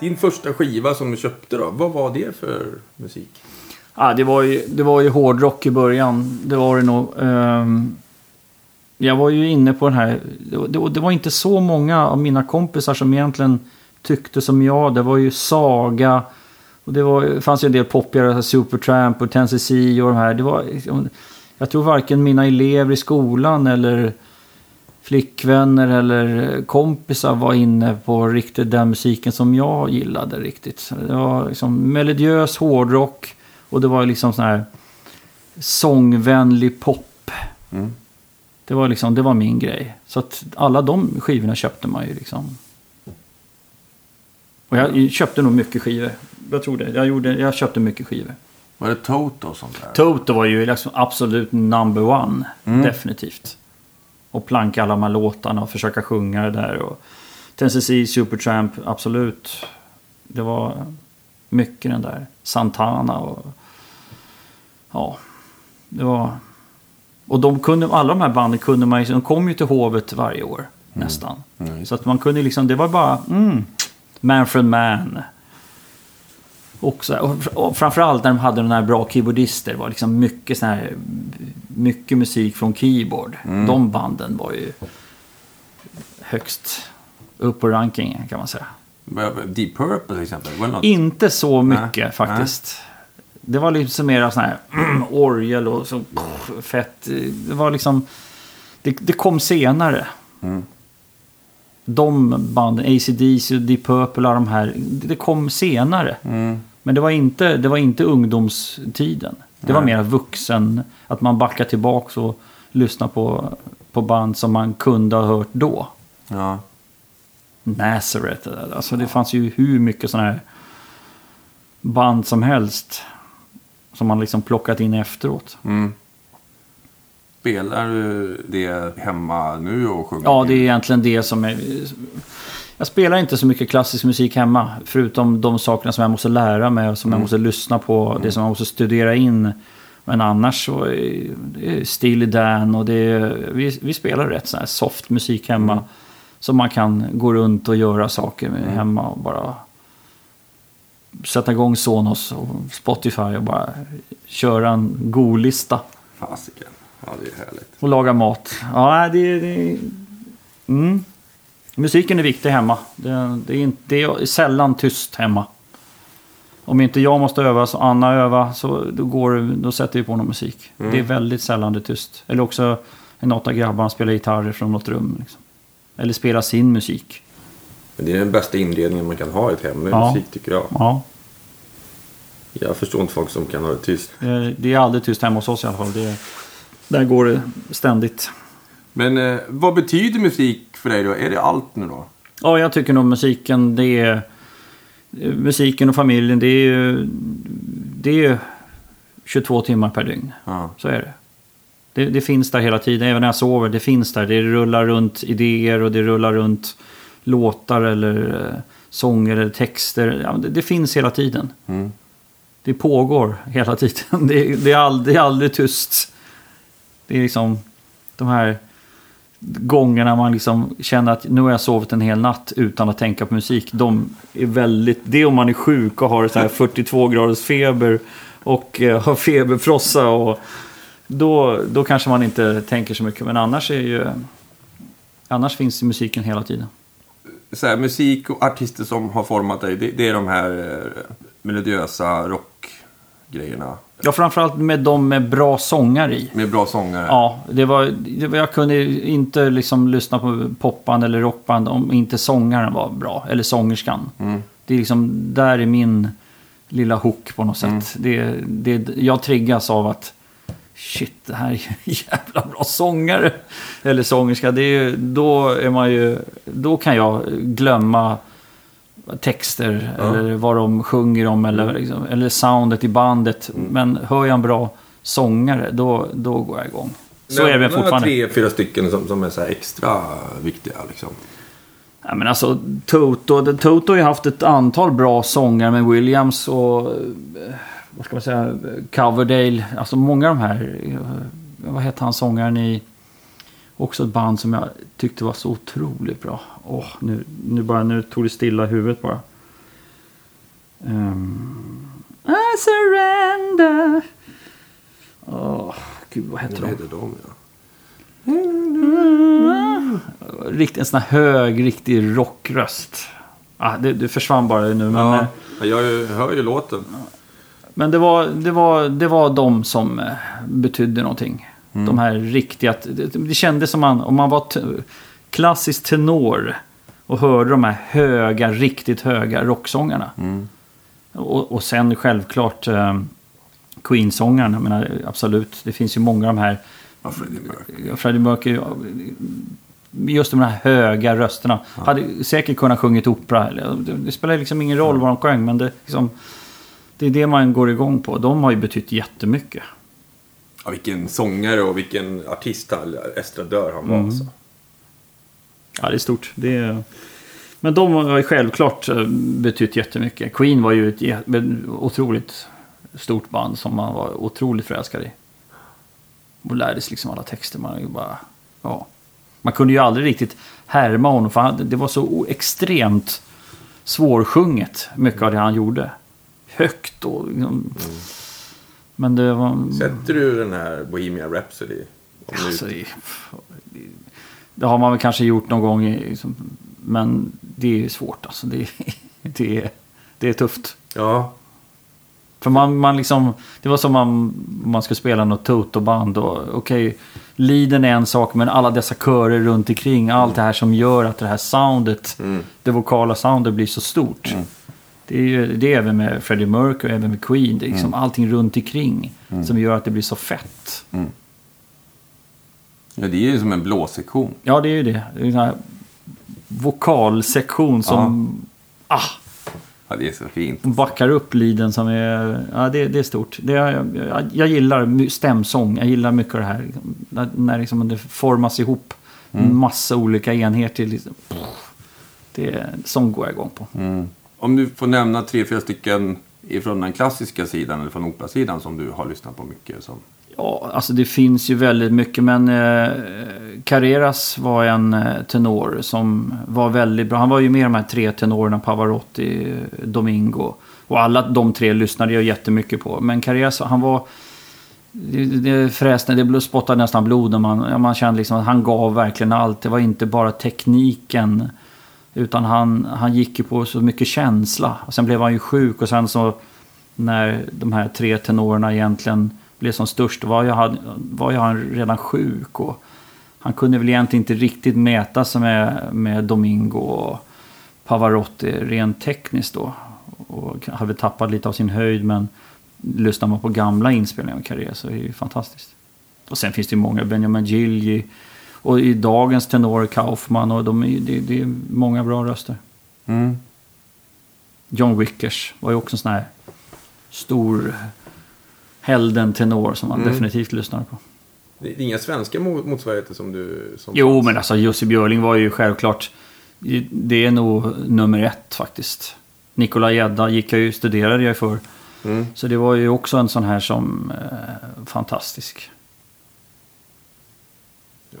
Din första skiva som du köpte då, vad var det för musik? Ja, det, var ju, det var ju hårdrock i början. Det var det nog. Um, jag var ju inne på den här. Det, det, det var inte så många av mina kompisar som egentligen tyckte som jag. Det var ju Saga. Och det, var, det fanns ju en del poppigare. Supertramp och Tennessee och de här. Det var, liksom, jag tror varken mina elever i skolan eller flickvänner eller kompisar var inne på riktigt den musiken som jag gillade riktigt. Det var liksom melodiös hårdrock och det var liksom sån här sångvänlig pop. Mm. Det var liksom, det var min grej. Så att alla de skivorna köpte man ju liksom. Och jag köpte nog mycket skivor. Jag tror det. Jag, gjorde, jag köpte mycket skivor. Var det Toto och sånt där? Toto var ju liksom absolut number one. Mm. Definitivt. Och planka alla de här låtarna och försöka sjunga det där. Och Tennessee, Supertramp, absolut. Det var mycket den där. Santana och... Ja. Det var... Och de kunde, alla de här banden kunde man ju, de kom ju till hovet varje år. Nästan. Mm. Så att man kunde liksom, det var bara, mm, Manfred Mann. Och, så, och, och framförallt när de hade de här bra keyboardister. Det var liksom mycket sån här, mycket musik från keyboard. De banden var ju högst upp på rankingen kan man säga. Deep Purple till exempel? Var något? Inte så mycket Nej, faktiskt. Det var liksom mer sån här (clears throat) orgel och så fett. Det var liksom, det, det kom senare. Mm. De banden, ACDC och Deep Purple och de här, det kom senare. Mm. Men det var inte, det var inte ungdomstiden. Det var Nej. mer vuxen, att man backar tillbaka och lyssnar på, på band som man kunde ha hört då. Ja. Nazareth, alltså det fanns ju hur mycket sådana här band som helst. Som man liksom plockat in efteråt. Mm. Spelar du det hemma nu och sjunger? Ja, det är egentligen det som är... Jag spelar inte så mycket klassisk musik hemma. Förutom de sakerna som jag måste lära mig och som jag måste lyssna på. Det som jag måste studera in. Men annars så är det Steely Dan och det är, vi, vi spelar rätt sån här soft musik hemma. Som man kan gå runt och göra saker med hemma och bara sätta igång Sonos och Spotify och bara köra en god lista Fasiken. Ja, det är härligt. och laga mat. Ja, det, det mm. Musiken är viktig hemma. Det, det, är inte, det är sällan tyst hemma. Om inte jag måste öva så Anna öva så då, går, då sätter vi på någon musik. Det är väldigt sällan det är tyst. Eller också är något av grabbarna spelar gitarr från något rum. Liksom. Eller spelar sin musik. Men det är den bästa inredningen man kan ha i ett hem med Ja. musik tycker jag. Ja, Jag förstår inte folk som kan ha det tyst. det, det är aldrig tyst hemma hos oss i alla fall. Det, där går det ständigt. Men eh, vad betyder musik för dig då? Är det allt nu då? Ja, jag tycker nog musiken, det är... Musiken och familjen, det är ju... Det är ju 22 timmar per dygn. Ja. Så är det. Det. Det finns där hela tiden, även när jag sover. Det finns där. Det rullar runt idéer och det rullar runt låtar eller eh, sånger eller texter. Ja, det, det finns hela tiden. Mm. Det pågår hela tiden. (laughs) Det, det, är aldrig, det är aldrig tyst. Det är liksom de här gångerna man liksom känner att nu har jag sovit en hel natt utan att tänka på musik. De är väldigt, det är om man är sjuk och har så här (laughs) 42 graders feber och eh, har feberfrossa och då, då kanske man inte tänker så mycket. Men annars är ju annars finns musiken hela tiden. Så här, musik och artister som har format dig, det, det är de här eh, melodiösa rockgrejerna. Ja, framförallt med de med bra sångare i. Med bra sångare. Ja, det var, det var, jag kunde inte liksom lyssna på popband eller rockband om inte sångaren var bra. Eller sångerskan. Mm. Det är liksom, där är min lilla hook på något sätt. Det, det, jag triggas av att shit, det här är ju en jävla bra sångare. Eller sångerska. Det är, ju- då, är man ju, då kan jag glömma texter Ja. eller vad de sjunger om eller, liksom, eller soundet i bandet. Mm. Men hör jag en bra sångare, då, då går jag igång. Så är det fortfarande. tre, fyra stycken som, som är så här extra viktiga liksom. Ja, men alltså, Toto, Toto har ju haft ett antal bra sånger med Williams och eh, vad ska man säga, Coverdale. Alltså många av de här, eh, vad heter han sångaren i, också ett band som jag tyckte var så otroligt bra. Åh, nu, nu, bara, nu tog det stilla i huvudet bara. Ehm, I surrender. Åh, gud vad Vad de? de? Ja. Rikt, en sån här hög, riktig rockröst. Ah, det, det försvann bara nu, men... eh, Ja, jag hör ju låten. Men det var, det var, det var de som eh, betydde någonting. De här riktiga... Det, det kändes som man, om man var klassisk tenor och hörde de här höga, riktigt höga rocksångarna. Mm. Och, och sen självklart eh, Queen-sångarna. Jag menar, absolut, det finns ju många av de här. Ja, Freddie Mercury. Ja, Freddie Mercury, ja, just de här höga rösterna. Hade säkert kunnat sjungit opera. Det, det spelar liksom ingen roll vad de sjöng, men det, liksom, det är det man går igång på. De har ju betytt jättemycket. Ja, vilken sångare och vilken artist, estradör han var. Mm. Alltså. Ja, det är stort. Det är... Men de har ju självklart eh, betytt jättemycket. Queen var ju ett otroligt stort band som man var otroligt förälskad i. Och lärde sig liksom alla texter. Man, bara, ja. man kunde ju aldrig riktigt härma honom för han, det var så extremt svårsjunget mycket av det han gjorde. Högt och... Liksom, Men det var... Sätter du den här Bohemian Rhapsody? Alltså, det, det har man väl kanske gjort någon gång. Liksom, men det är svårt alltså. Det, det, är, det är tufft. Ja, För man, man liksom, det var som om man, man skulle spela något Toto-band. Okej, leaden är en sak men alla dessa körer runt omkring. Allt det här som gör att det här soundet, Mm. det vokala soundet blir så stort. Det är ju det är även med Freddie Mercury, även med Queen. Det är liksom allting runt omkring som gör att det blir så fett. ja det är ju som en blåsektion. Ja, det är ju det. Det är en sån här vokalsektion som ah, Ja, det är så fint. backar upp liden som är... Ja, det, det är stort. Det jag, jag gillar stämsång. Jag gillar mycket av det här. När, när liksom det formas ihop massa olika enheter. Liksom. Det är, sång går jag igång på. Mm. Om du får nämna tre, fyra stycken ifrån den klassiska sidan eller från operasidan som du har lyssnat på mycket. Som... Ja, alltså det finns ju väldigt mycket. Men eh, Carreras var en eh, tenor som var väldigt bra. Han var ju med i de här tre tenorerna, Pavarotti, Domingo. Och alla de tre lyssnade jag jättemycket på. Men Carreras, han var... Det, det fräste, det spottade nästan blod. Och man, man kände liksom att han gav verkligen allt. Det var inte bara tekniken. Utan han, han gick ju på så mycket känsla. Och sen blev han ju sjuk och sen så när de här tre tenorerna egentligen blev som störst var ju han, var ju han redan sjuk. Och han kunde väl egentligen inte riktigt mäta sig med, med Domingo och Pavarotti rent tekniskt då. Och hade tappat lite av sin höjd men lyssnar man på gamla inspelningar av Carré så är det ju fantastiskt. Och sen finns det ju många, Benjamin Gilji och i dagens tenor Kaufman och de, är- det, det är många bra röster. Mm. John Wickers var ju också en sån här stor helden-tenor som man Mm. definitivt lyssnar på. Det är inga svenska mo- motsvarigheter som du... Som Jo, fanns. men alltså Jussi Björling var ju självklart... Det är nog nummer ett faktiskt. Nikola Gedda gick jag ju, studerade jag för. Mm. Så det var ju också en sån här som... Eh, fantastisk. Ja.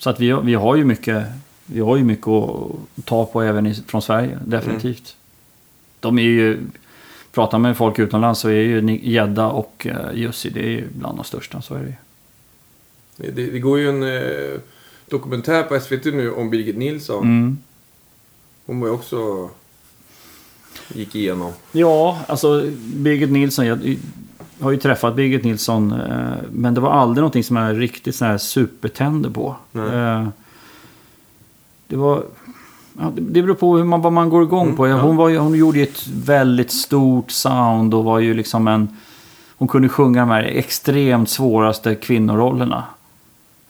Så att vi, vi har ju mycket... Vi har ju mycket att ta på även i, från Sverige, definitivt. De är ju... Pratar med folk utomlands så är ju Gedda och eh, Jussi, det är ju bland de största, så är det ju. Det, det går ju en eh, dokumentär på SVT nu om Birgit Nilsson. Mm. Hon var ju också... Gick igenom. Ja, alltså Birgit Nilsson. Jag har ju träffat Birgit Nilsson. eh, Men det var aldrig någonting som jag riktigt så här supertände på. Eh, Det var... Ja, det- det beror på hur man, vad man går igång på. ja. Hon, var hon gjorde ju ett väldigt stort sound och var ju liksom en... Hon kunde sjunga de här extremt svåraste kvinnorollerna.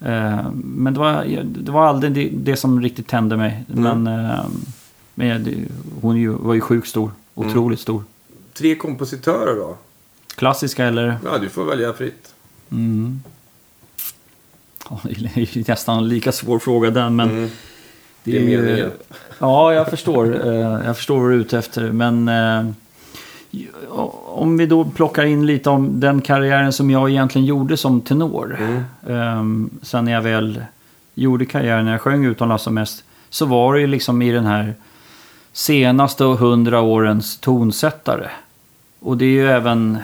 Eh, Men det var, det var aldrig det, det som riktigt tände mig. Men eh, Men hon ju, var ju sjukt stor. Otroligt stor. Tre kompositörer då? Klassiska eller? Ja, du får välja fritt. Mm. Ja, det är ju nästan en lika svår fråga den, men... Mm. Det Det är meningen. Ja, jag förstår. Eh, Jag förstår vad du är ute efter. Men eh, om vi då plockar in lite om den karriären som jag egentligen gjorde som tenor. Mm. Um, sen när jag väl gjorde karriären, när jag sjöng utomlands som mest. Så var det ju liksom i den här senaste hundra årens tonsättare. Och det är ju även...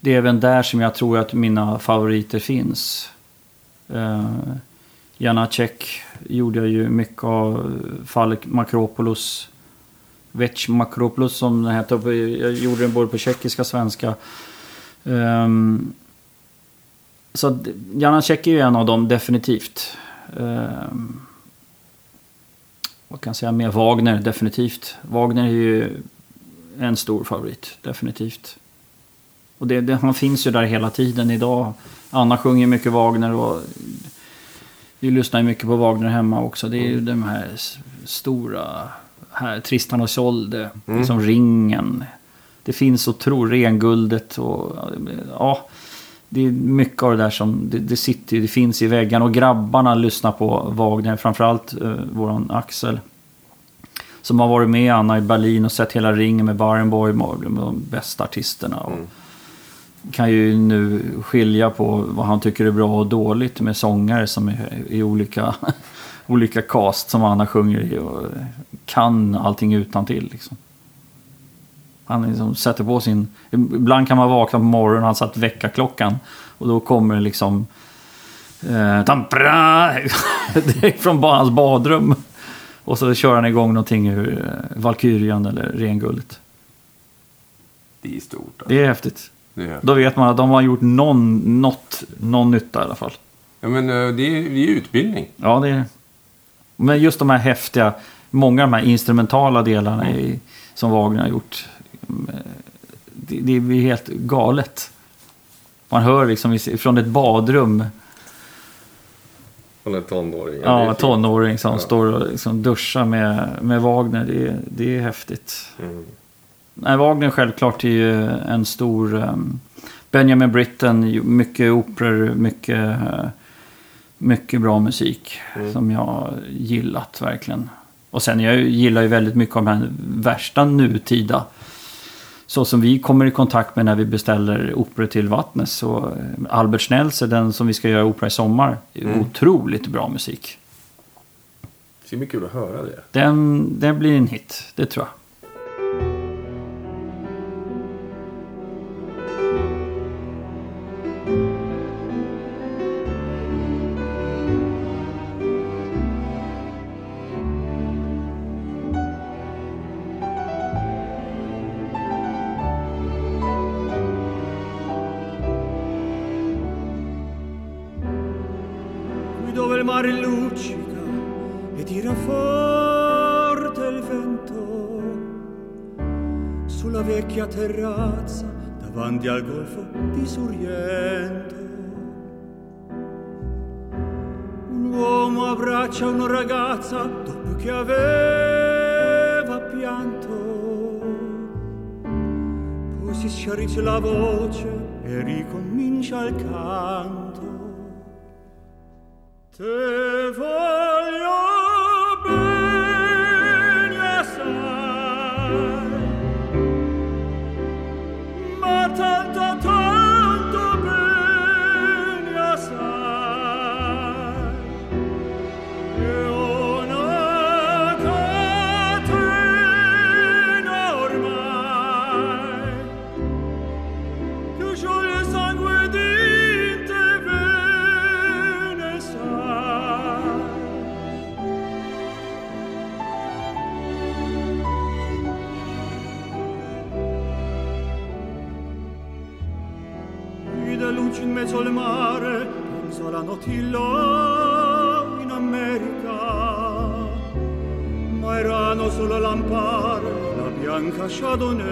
Det är även där som jag tror att mina favoriter finns. Uh, Janacek gjorde jag ju mycket av. Falk Makropoulos. Vec Makropoulos som den hette. Jag gjorde den både på tjeckiska och svenska. Um, så Janacek är ju en av dem definitivt. Um, vad kan jag säga mer? Wagner definitivt. Wagner är ju en stor favorit definitivt. Och det, det, han finns ju där hela tiden idag. Anna sjunger mycket Wagner och vi lyssnar ju mycket på Wagner hemma också. Det är ju de här stora, här, Tristan och Isolde, Mm. som Ringen. Det finns så tro, Renguldet och ja, det är mycket av det där som, det, det sitter det finns i väggarna. Och grabbarna lyssnar på Wagner, framförallt eh, våran Axel. Som har varit med Anna i Berlin och sett hela ringen med Barenboim och de bästa artisterna. Och Mm. Kan ju nu skilja på vad han tycker är bra och dåligt med sångare som är i olika, (laughs) olika cast som Anna sjunger i och kan allting utan till liksom. Han liksom sätter på sin... Ibland kan man vakna på morgonen han satt väckarklockan och då kommer det liksom... Eh, tampra, (laughs) direkt från hans badrum. Och så kör han igång någonting ur eh, Valkyrian eller Renguldet. Det är stort. Alltså. Det är häftigt. Är. Då vet man att de har gjort någon, något, någon nytta i alla fall. Ja, men eh, det är, det är utbildning. Ja, det är Men just de här häftiga, många av de här instrumentala delarna i, som Wagner har gjort. eh, Det, det blir helt galet. Man hör liksom från ett badrum, Från en tonåring. är ja, fint. tonåring som Ja. står och liksom duschar med, med Wagner. Det, är- det är häftigt. Mm. Nej, Wagner självklart är ju en stor... ehm, Benjamin Britten, mycket operor, mycket, eh, mycket bra musik Mm. som jag gillat verkligen. Och sen jag gillar ju väldigt mycket av den här värsta nutida. Så som vi kommer i kontakt med när vi beställer operor till Vattnes. Så eh, Albert Schnells är den som vi ska göra opera i sommar. Mm. Otroligt bra musik. Det ska bli kul att höra det. Den, den blir en hit, det tror jag. Davanti al golfo di Sorrento. Un uomo abbraccia una ragazza dopo che aveva pianto. Poi si sciarisce la voce e ricomincia il canto. Te voglio bianca sciadonerica.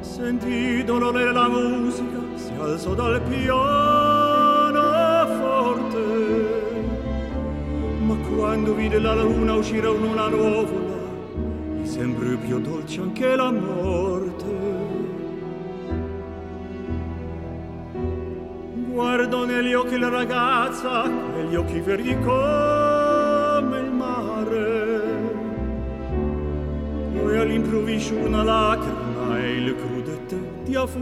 Sentì dolore la musica, si alzò dal pianoforte Ma quando vide la luna uscire una nuvola, gli sembrò più dolce anche la morte. Guardo negli occhi la ragazza, quegli occhi verdi mich un a lacrim, eile krudete die auf.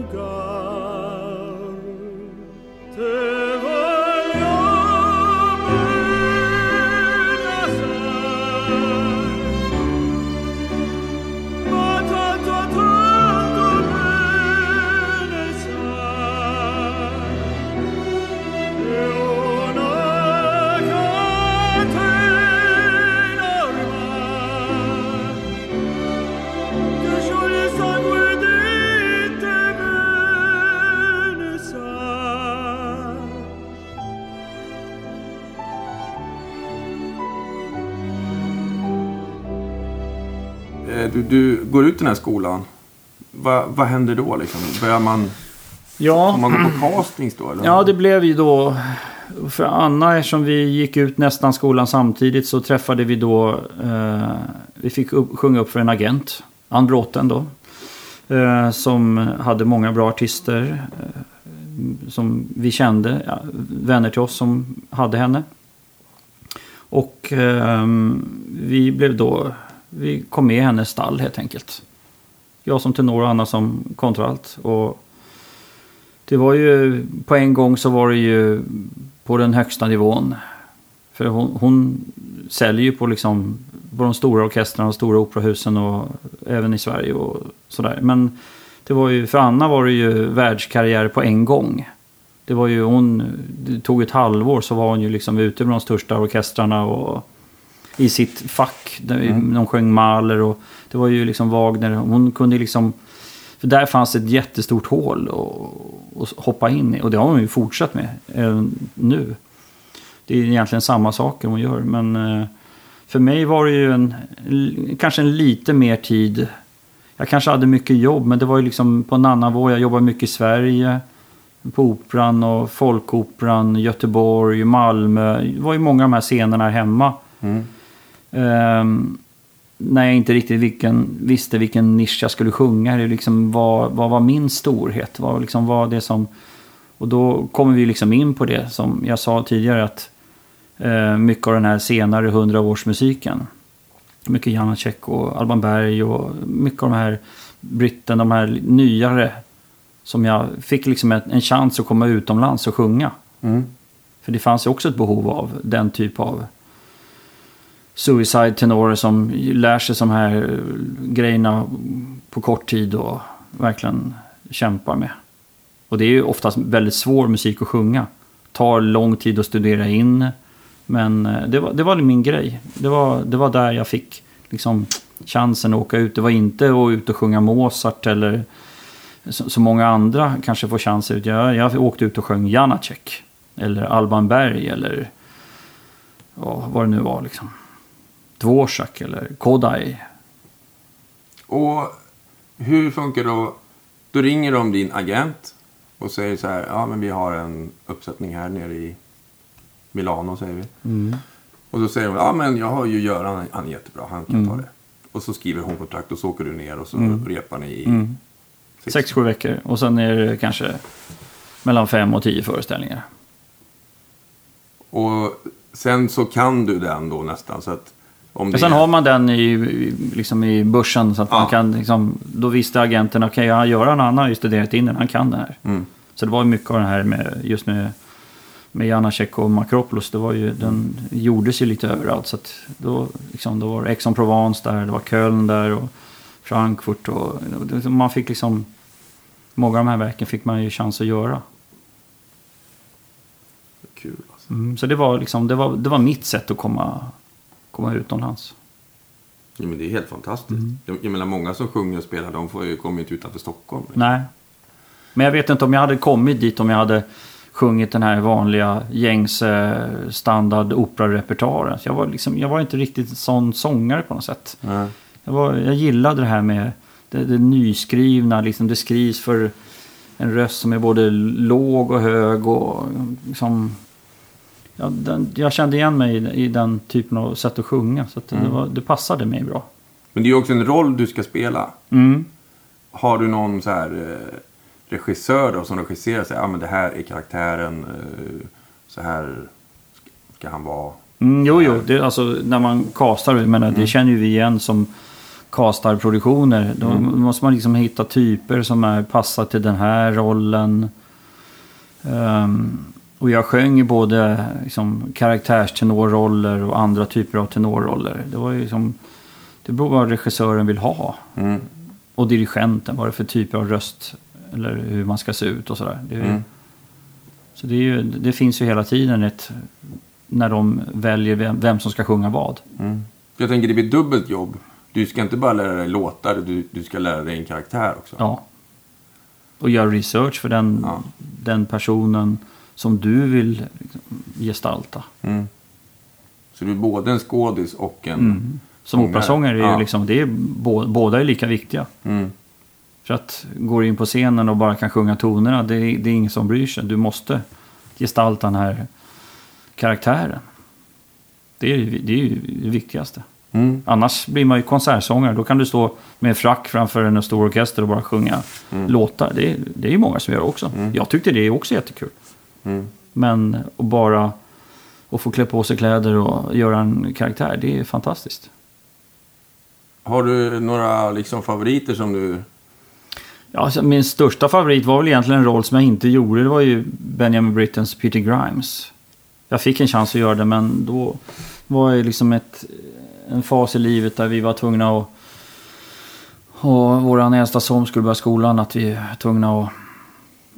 Du, går ut den här skolan. Va, vad händer då liksom? Börjar man, Ja, man gå på castings då? Eller? Ja, det blev ju då... För Anna, eftersom vi gick ut nästan skolan samtidigt så träffade vi då... Eh, vi fick upp, sjunga upp för en agent, Ann Bråten då. Eh, som hade många bra artister eh, som vi kände. Ja, vänner till oss som hade henne. Och ehm, vi blev då... Vi kom med i hennes stall helt enkelt. Jag som tenor och Anna som kontralt. Och det var ju, på en gång så var det ju på den högsta nivån. För hon, hon säljer ju på liksom, på de stora orkestrarna och stora operahusen och även i Sverige och sådär. Men det var ju, för Anna var det ju världskarriär på en gång. Det var ju hon, det tog ett halvår så var hon ju liksom ute med de största orkestrarna och i sitt fack. Där De sjöng Mahler och det var ju liksom Wagner. Hon kunde liksom för där fanns ett jättestort hål att, att hoppa in i. Och det har hon ju fortsatt med även nu. Det är egentligen samma saker hon gör. Men eh, för mig var det ju en, kanske en lite mer tid. Jag kanske hade mycket jobb men det var ju liksom på en annan nivå. Jag jobbade mycket i Sverige. På Operan och Folkoperan, Göteborg, Malmö. Det var ju många av de här scenerna hemma. Mm. Ehm, när jag inte riktigt vilken, visste vilken nisch jag skulle sjunga. Det liksom vad, vad var min storhet? Vad liksom var det som... Och då kommer vi liksom in på det som jag sa tidigare att eh, mycket av den här senare hundraårsmusiken. Mycket Janacek och Alban Berg och mycket av de här britten, de här nyare. Som jag fick liksom en, en chans att komma utomlands och sjunga. Mm. För det fanns ju också ett behov av den typ av suicide tenorer som lär sig de här eh, grejerna på kort tid och verkligen kämpar med. Och det är ju oftast väldigt svår musik att sjunga. Tar lång tid att studera in. Men eh, det var, det var min grej. Det var, det var där jag fick liksom chansen att åka ut. Det var inte att ut och sjunga Mozart eller så, så många andra kanske får chanser. Jag, jag åkte ut och sjöng Janacek. Eller Alban Berg eller ja, vad det nu var liksom. Dvorak eller Kodai. Och hur funkar då? Då ringer de din agent och säger så här. Ja, men vi har en uppsättning här nere i Milano säger vi. Och då säger hon. Ja, men jag har ju Göran. Han är jättebra. Han kan ta det. Och så skriver hon kontrakt och så åker du ner och så repar ni i sex- Sex, sju veckor. Och sen är det kanske mellan fem och tio föreställningar. Och sen så kan du den då nästan. Så att om det sen är- har man den i, liksom i börsen så att Ja. man kan liksom, då visste agenten, okej, okay, Göran han har ju studerat in den, han kan det här. Mm. Så det var ju mycket av det här med, just med, med Janacek och Makropoulos, det var ju, den gjordes ju lite överallt. Så att då, liksom, då var Aix-en-Provence där, det var Köln där och Frankfurt och, och man fick liksom, många av de här verken fick man ju chans att göra. Kul alltså. Mm, så det var liksom, det var, det var mitt sätt att komma, komma utomlands. Ja, men det är helt fantastiskt. Jag, jag menar många som sjunger och spelar de får ju, kommer inte utanför Stockholm. Nej. Men jag vet inte om jag hade kommit dit om jag hade sjungit den här vanliga gängse standard operarepertoaren. Jag var, liksom, jag var inte riktigt sån sångare på något sätt. Nej. Jag, var, jag gillade det här med det, det nyskrivna. Liksom det skrivs för en röst som är både låg och hög. Och liksom, ja, den, jag kände igen mig i, i den typen av sätt att sjunga. Så att det, var, det passade mig bra. Men det är ju också en roll du ska spela. Mm. Har du någon så här eh, regissör då som regisserar sig? Ja, men det här är karaktären. Eh, så här ska han vara. Mm, jo, jo. Det, alltså, när man castar, menar, det känner ju vi igen som castar produktioner. Då måste man liksom hitta typer som är, passar till den här rollen. Ehm, och jag sjöng ju både liksom, karaktärstenorroller och andra typer av tenorroller. Det var ju liksom, det beror på vad regissören vill ha. Mm. Och dirigenten, vad det är för typer av röst. Eller hur man ska se ut och sådär. Det, Mm. Så det, är ju, det finns ju hela tiden ett... När de väljer vem, vem som ska sjunga vad. Mm. Jag tänker det blir dubbelt jobb. Du ska inte bara lära dig låtar, du, du ska lära dig en karaktär också. Ja. Och göra research för den, Ja. den personen som du vill liksom gestalta. Mm. Så du är både en skådis och en... Mm. Som Sångare. operasångare är ju Ja. liksom, det är, bå, båda är lika viktiga. Mm. För att går du in på scenen och bara kan sjunga tonerna, det är, det är ingen som bryr sig. Du måste gestalta den här karaktären. Det är, ju- det är ju det viktigaste. Mm. Annars blir man ju konsertsångare. Då kan du stå med frack framför en stor orkester och bara sjunga låtar. Det, är- det är ju många som gör också. Jag tyckte det är också jättekul. Mm. Men att bara att få klä på sig kläder och göra en karaktär, det är fantastiskt. Har du några liksom, favoriter som du... Ja, alltså, min största favorit var väl egentligen en roll som jag inte gjorde. Det var ju Benjamin Brittens Peter Grimes. Jag fick en chans att göra det, men då var det liksom ett, en fas i livet där vi var tvungna att... Och vår äldsta son skulle börja skolan, att vi var tvungna att...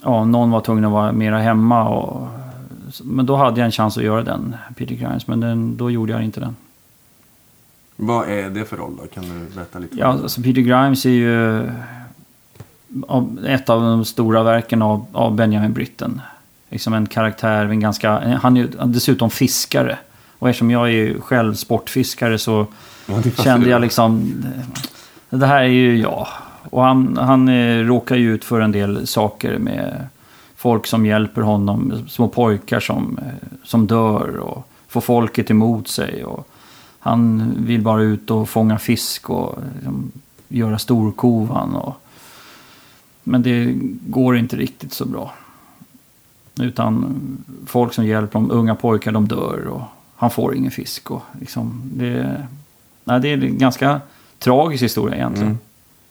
Ja, någon var tvungen att vara mera hemma. Och, men då hade jag en chans att göra den, Peter Grimes. Men den, då gjorde jag inte den. Vad är det för roll då? Kan du berätta lite? Ja, alltså Peter Grimes är ju ett av de stora verken av, av Benjamin Britten. Liksom en karaktär, en ganska, han är ju dessutom fiskare. Och eftersom jag är själv sportfiskare så Ja, kände jag liksom, det här är ju jag. Och han, han eh, råkar ju ut för en del saker med folk som hjälper honom, små pojkar som, eh, som dör och får folket emot sig. Och han vill bara ut och fånga fisk och liksom, göra storkovan. Och, men det går inte riktigt så bra. Utan folk som hjälper honom, unga pojkar, de dör och han får ingen fisk. Och liksom, det, nej, det är en ganska tragisk historia egentligen. Mm.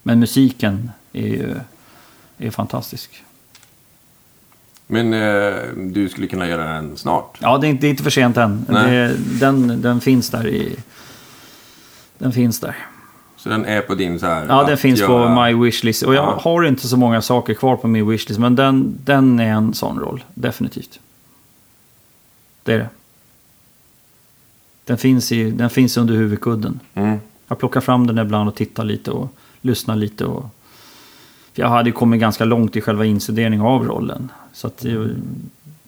Men musiken är ju är fantastisk. Men eh, du skulle kunna göra den snart? Ja, det är inte, det är inte för sent än. Det, den, den finns där i... Den finns där. Så den är på din så här... Ja, den finns göra- på My Wishlist. Och jag Ja. har inte så många saker kvar på min Wishlist. Men den, den är en sån roll. Definitivt. Det är det. Den finns, i, den finns under huvudkudden. Mm. Jag plockar fram den ibland och tittar lite och lyssnar lite. Och... Jag hade kommit ganska långt i själva instuderingen av rollen. Så att det,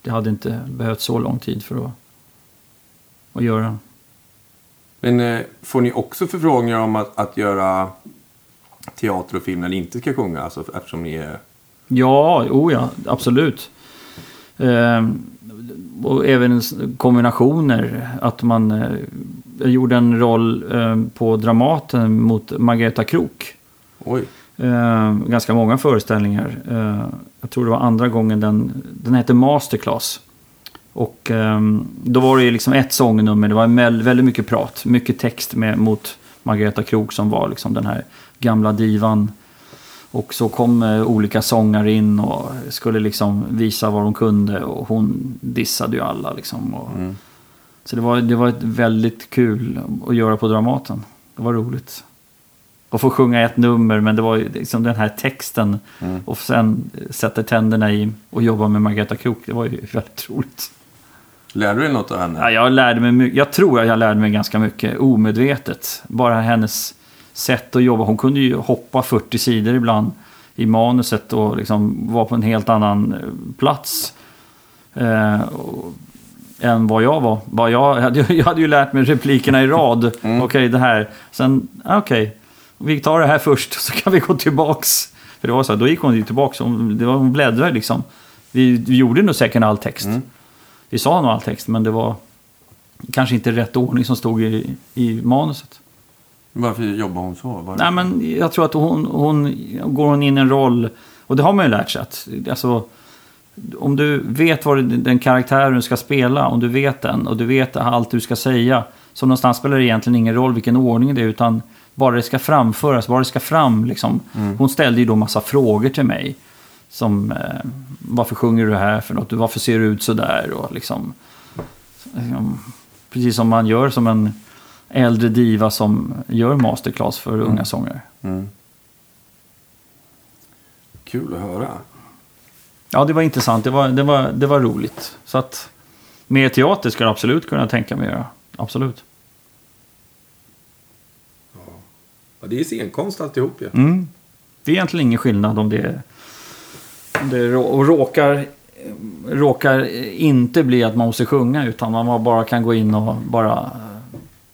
det hade inte behövt så lång tid för att, att göra den. Men eh, får ni också förfrågningar om att, att göra teater och film när ni inte ska sjunga? Alltså, eftersom ni är... Ja, oh ja, absolut. Ehm, och även kombinationer. Att man eh, gjorde en roll eh, på Dramaten mot Margareta Krook. Eh, ganska många föreställningar. Eh, jag tror det var andra gången den, den hette Masterclass. Och ehm, då var det ju liksom ett sångnummer, det var väldigt mycket prat, mycket text med, mot Margareta Krook som var liksom den här gamla divan. Och så kom eh, olika sångare in och skulle liksom visa vad de kunde och hon dissade ju alla liksom. Och, Mm. Så det var, det var ett väldigt kul att göra på Dramaten. Det var roligt. Och få sjunga ett nummer, men det var ju liksom den här texten. Mm. Och sen sätta tänderna i och jobba med Margareta Krook. Det var ju (laughs) väldigt roligt. Lärde du dig något av henne? Ja, jag lärde mig mycket. Jag tror att jag lärde mig ganska mycket omedvetet. Bara hennes sätt att jobba. Hon kunde ju hoppa 40 sidor ibland i manuset och liksom vara på en helt annan eh, plats. Eh, och, än vad jag var. Vad jag, (laughs) jag hade ju lärt mig replikerna i rad. Okej, det här. Sen, okej. Vi tar det här först så kan vi gå tillbaks. För det var så här, då gick hon ju tillbaks. Hon, det var, hon bläddrade liksom. Vi, vi gjorde nog säkert all text. Mm. vi sa nog all text, men det var kanske inte rätt ordning som stod i, i manuset. Varför jobbar hon så? Var Nej, men jag tror att hon, hon går hon in i en roll, och det har man ju lärt sig att, alltså, om du vet vad den karaktären ska spela, om du vet den och du vet allt du ska säga, så någonstans spelar det egentligen ingen roll vilken ordning det är, utan bara det ska framföras, bara det ska fram. Liksom. Hon ställde ju då massa frågor till mig. Som, eh, varför sjunger du här för något? Varför ser du ut så där? Och liksom, liksom, precis som man gör som en äldre diva som gör masterclass för unga sångare. Mm. Kul att höra. Ja, det var intressant. Det var, det var, det var roligt. Så att mer teater skulle jag absolut kunna tänka mig att göra. Absolut. Ja, det är scenkonst alltihop ju. Mm. Det är egentligen ingen skillnad om det, om det och råkar, råkar inte bli att man måste sjunga utan man bara kan gå in och bara...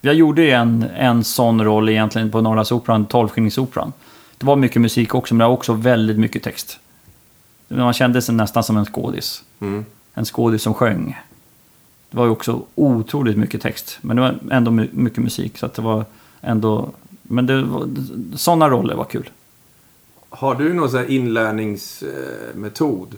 Jag gjorde ju en, en sån roll egentligen på Norrlandsoperan, Tolvskillingsoperan. Det var mycket musik också men det var också väldigt mycket text. Man kände sig nästan som en skådis. Mm. En skådis som sjöng. Det var ju också otroligt mycket text. Men det var ändå my- mycket musik. Så att det var ändå... Men det sådana roller var kul. Har du någon sån inlärningsmetod?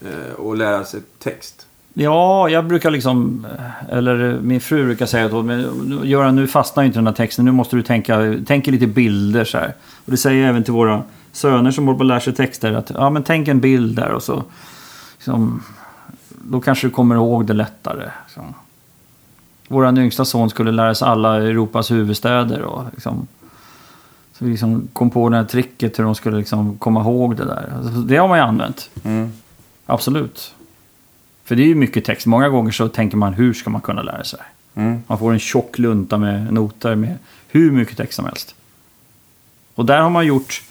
Eh, att lära sig text? Ja, jag brukar liksom... Eller min fru brukar säga då, men Göran nu fastnar ju inte den här texten. Nu måste du tänka, tänka lite bilder så här. Och det säger jag även till våra söner som håller på att lära sig texter. Att ja, men tänk en bild där och så... Liksom, då kanske du kommer ihåg det lättare. Så. Vår yngsta son skulle lära sig alla Europas huvudstäder. Och liksom, så vi liksom kom på det här tricket hur de skulle liksom komma ihåg det där. Alltså, det har man ju använt. Mm. Absolut. För det är ju mycket text. Många gånger så tänker man hur ska man kunna lära sig? Mm. Man får en tjock lunta med noter med hur mycket text som helst. Och där har man gjort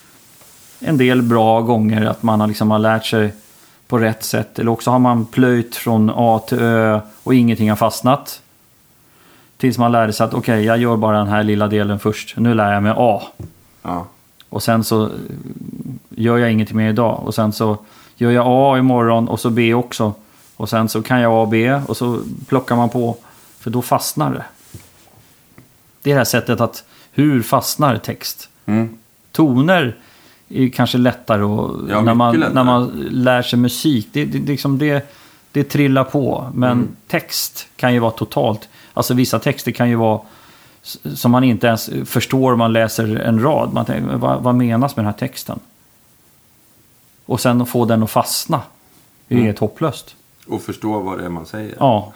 en del bra gånger att man har, liksom har lärt sig på rätt sätt. Eller också har man plöjt från A till Ö och ingenting har fastnat. Tills man lärde sig att okej, jag gör bara den här lilla delen först. Nu lär jag mig A. Ja. Och sen så gör jag ingenting mer idag. Och sen så gör jag A imorgon och så B också. Och sen så kan jag A och B och så plockar man på. För då fastnar det. Det är det här sättet att hur fastnar text? Mm. Toner är kanske lättare och Ja, när, man, lättare. när man lär sig musik. Det, det, det, liksom det, det trillar på. Men Mm. text kan ju vara totalt. Alltså vissa texter kan ju vara som man inte ens förstår om man läser en rad. Man tänker, vad, vad menas med den här texten? Och sen få den att fastna. Det är Mm. helt hopplöst. Och förstå vad det är man säger. Ja.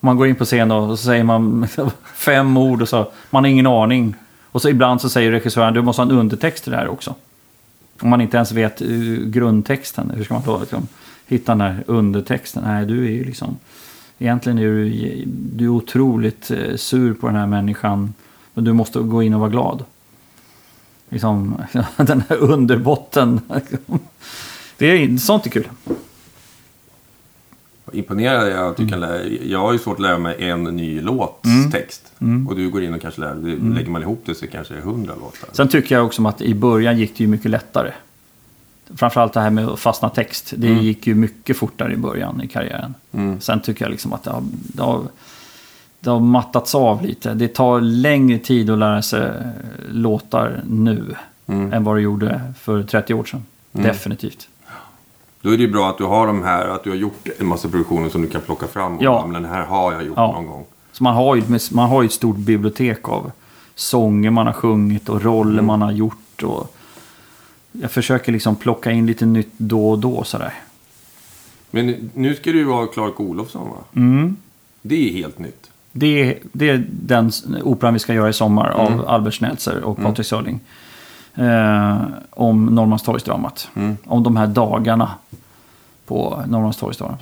Man går in på scen och så säger man (laughs) fem ord och så. Man har ingen aning. Och så ibland så säger regissören du måste ha en undertext till det här också. Om man inte ens vet eh, grundtexten. Hur ska man då liksom, hitta den här undertexten? Nej, du är ju liksom... Egentligen är du, du är otroligt eh, sur på den här människan. Men du måste gå in och vara glad. Liksom, (laughs) den här underbotten. Det är, sånt är kul. Imponerad jag att du Mm. kan lära Jag har ju svårt att lära mig en ny låts text. Mm. Och du går in och kanske lär dig. Lägger man ihop det så kanske det är hundra låtar. Sen tycker jag också att i början gick det ju mycket lättare. Framförallt det här med att fastna text. Det gick ju mycket fortare i början i karriären. Mm. Sen tycker jag liksom att det har, det, har, det har mattats av lite. Det tar längre tid att lära sig låtar nu Mm. än vad det gjorde för 30 år sedan. Definitivt. Då är det ju bra att du har de här, att du har gjort en massa produktioner som du kan plocka fram. Och, Ja. Men den här har jag gjort Ja. någon gång. Så man har, ju, man har ju ett stort bibliotek av sånger man har sjungit och roller Mm. man har gjort. Och jag försöker liksom plocka in lite nytt då och då sådär. Men nu ska du vara Clark Olofsson va? Mm. Det är helt nytt. Det är, det är den operan vi ska göra i sommar Mm. av Albert Schnelzer och Patrik Sörling. Eh, om Norrmalmstorgsdramat. Mm. Om de här dagarna på Norrmalmstorgsdramat.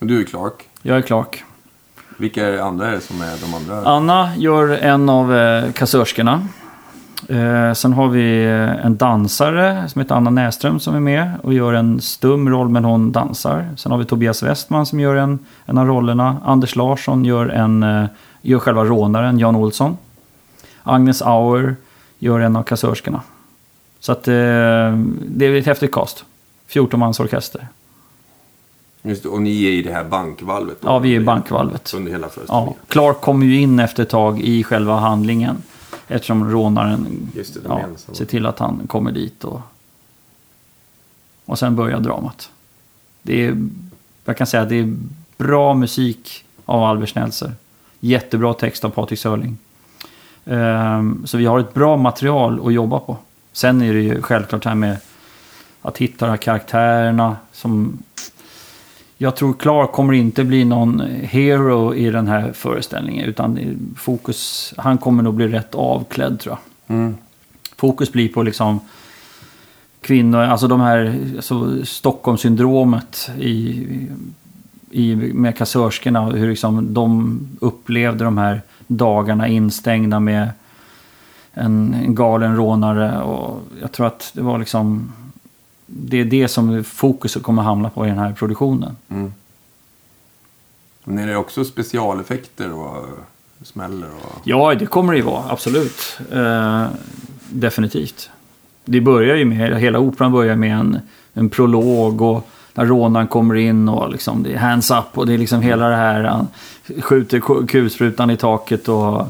Och du är Clark. Jag är Clark. Vilka är andra är det som är de andra? Anna gör en av eh, kassörskorna. Eh, sen har vi eh, en dansare som heter Anna Näström som är med och gör en stum roll men hon dansar. Sen har vi Tobias Westman som gör en, en av rollerna. Anders Larsson gör, en, eh, gör själva rånaren, Jan Olsson. Agnes Auer gör en av kassörskorna. Så att det är ett häftigt cast. 14 mans orkester. Just och ni är i det här bankvalvet? då? Ja, vi är i bankvalvet. Under hela föreställningen? Ja, Clark kommer ju in efter ett tag i själva handlingen. Eftersom rånaren Just det, de ja, ensamma. ser till att han kommer dit. Och, och sen börjar dramat. Det är, jag kan säga att det är bra musik av Albert Schnelzer. Jättebra text av Patrik Sörling. Ehm, så vi har ett bra material att jobba på. Sen är det ju självklart här med att hitta de här karaktärerna som... Jag tror Clark kommer inte bli någon hero i den här föreställningen. Utan fokus, han kommer nog bli rätt avklädd tror jag. Mm. Fokus blir på liksom kvinnor, alltså de här alltså Stockholmssyndromet i, i, med kassörskorna. Hur liksom de upplevde de här dagarna instängda med en, en galen rånare. Och jag tror att det var liksom det är det som fokuset kommer hamna på i den här produktionen. Mm. Men är det också specialeffekter och smäller? Och... Ja, det kommer det ju vara, absolut. Eh, definitivt. Det börjar ju med, hela operan börjar med en, en prolog och när rånaren kommer in och liksom det är hands up och det är liksom hela det här. Han skjuter ku- kulsprutan i taket och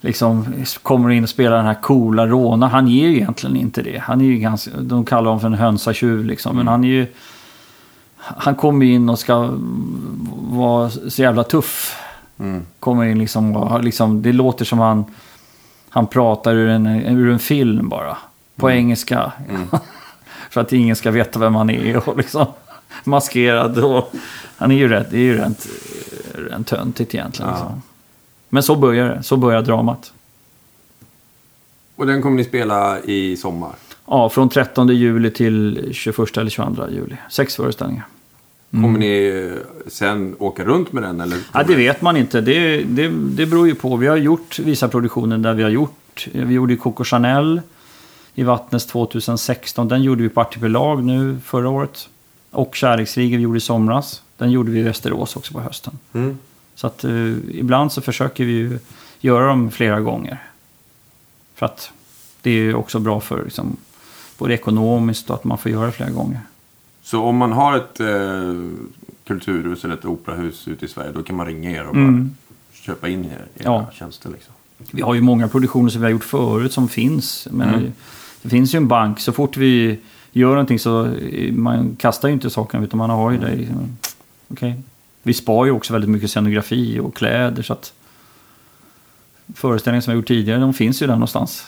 liksom kommer in och spelar den här coola rånaren. Han är ju egentligen inte det. Han är ju ganska, de kallar honom för en hönsatjuv liksom. Men han är ju... Han kommer in och ska vara så jävla tuff. Mm. Kommer in liksom och liksom, det låter som han, han pratar ur en, ur en film bara. På engelska. (laughs) För att ingen ska veta vem han är och liksom maskerad. Och, han är ju rätt, det är ju rent, rent töntigt egentligen. Ja. Liksom. Men så börjar det, så börjar dramat. Och den kommer ni spela i sommar? Ja, från 13 juli till 21 eller 22 juli. Sex föreställningar. Kommer ni eh, sen åka runt med den? Eller Ja, det vet man inte. Det, det, det beror ju på. Vi har gjort vissa produktioner där vi har gjort. Vi gjorde Coco Chanel i Vattnes 2016. Den gjorde vi på Artipelag nu förra året. Och Kärleksriget vi gjorde i somras. Den gjorde vi i Västerås också på hösten. Mm. Så att eh, ibland så försöker vi ju göra dem flera gånger. För att det är ju också bra för liksom, både ekonomiskt och att man får göra det flera gånger. Så om man har ett eh, kulturhus eller ett operahus ute i Sverige då kan man ringa er och bara Mm. köpa in er, era Ja. tjänster? Liksom. Vi har ju många produktioner som vi har gjort förut som finns. Men Mm. Det finns ju en bank. Så fort vi gör någonting så eh, man kastar ju inte sakerna utan man har ju det. liksom. Okej. Vi spar ju också väldigt mycket scenografi och kläder så att föreställningar som vi har gjort tidigare de finns ju där någonstans.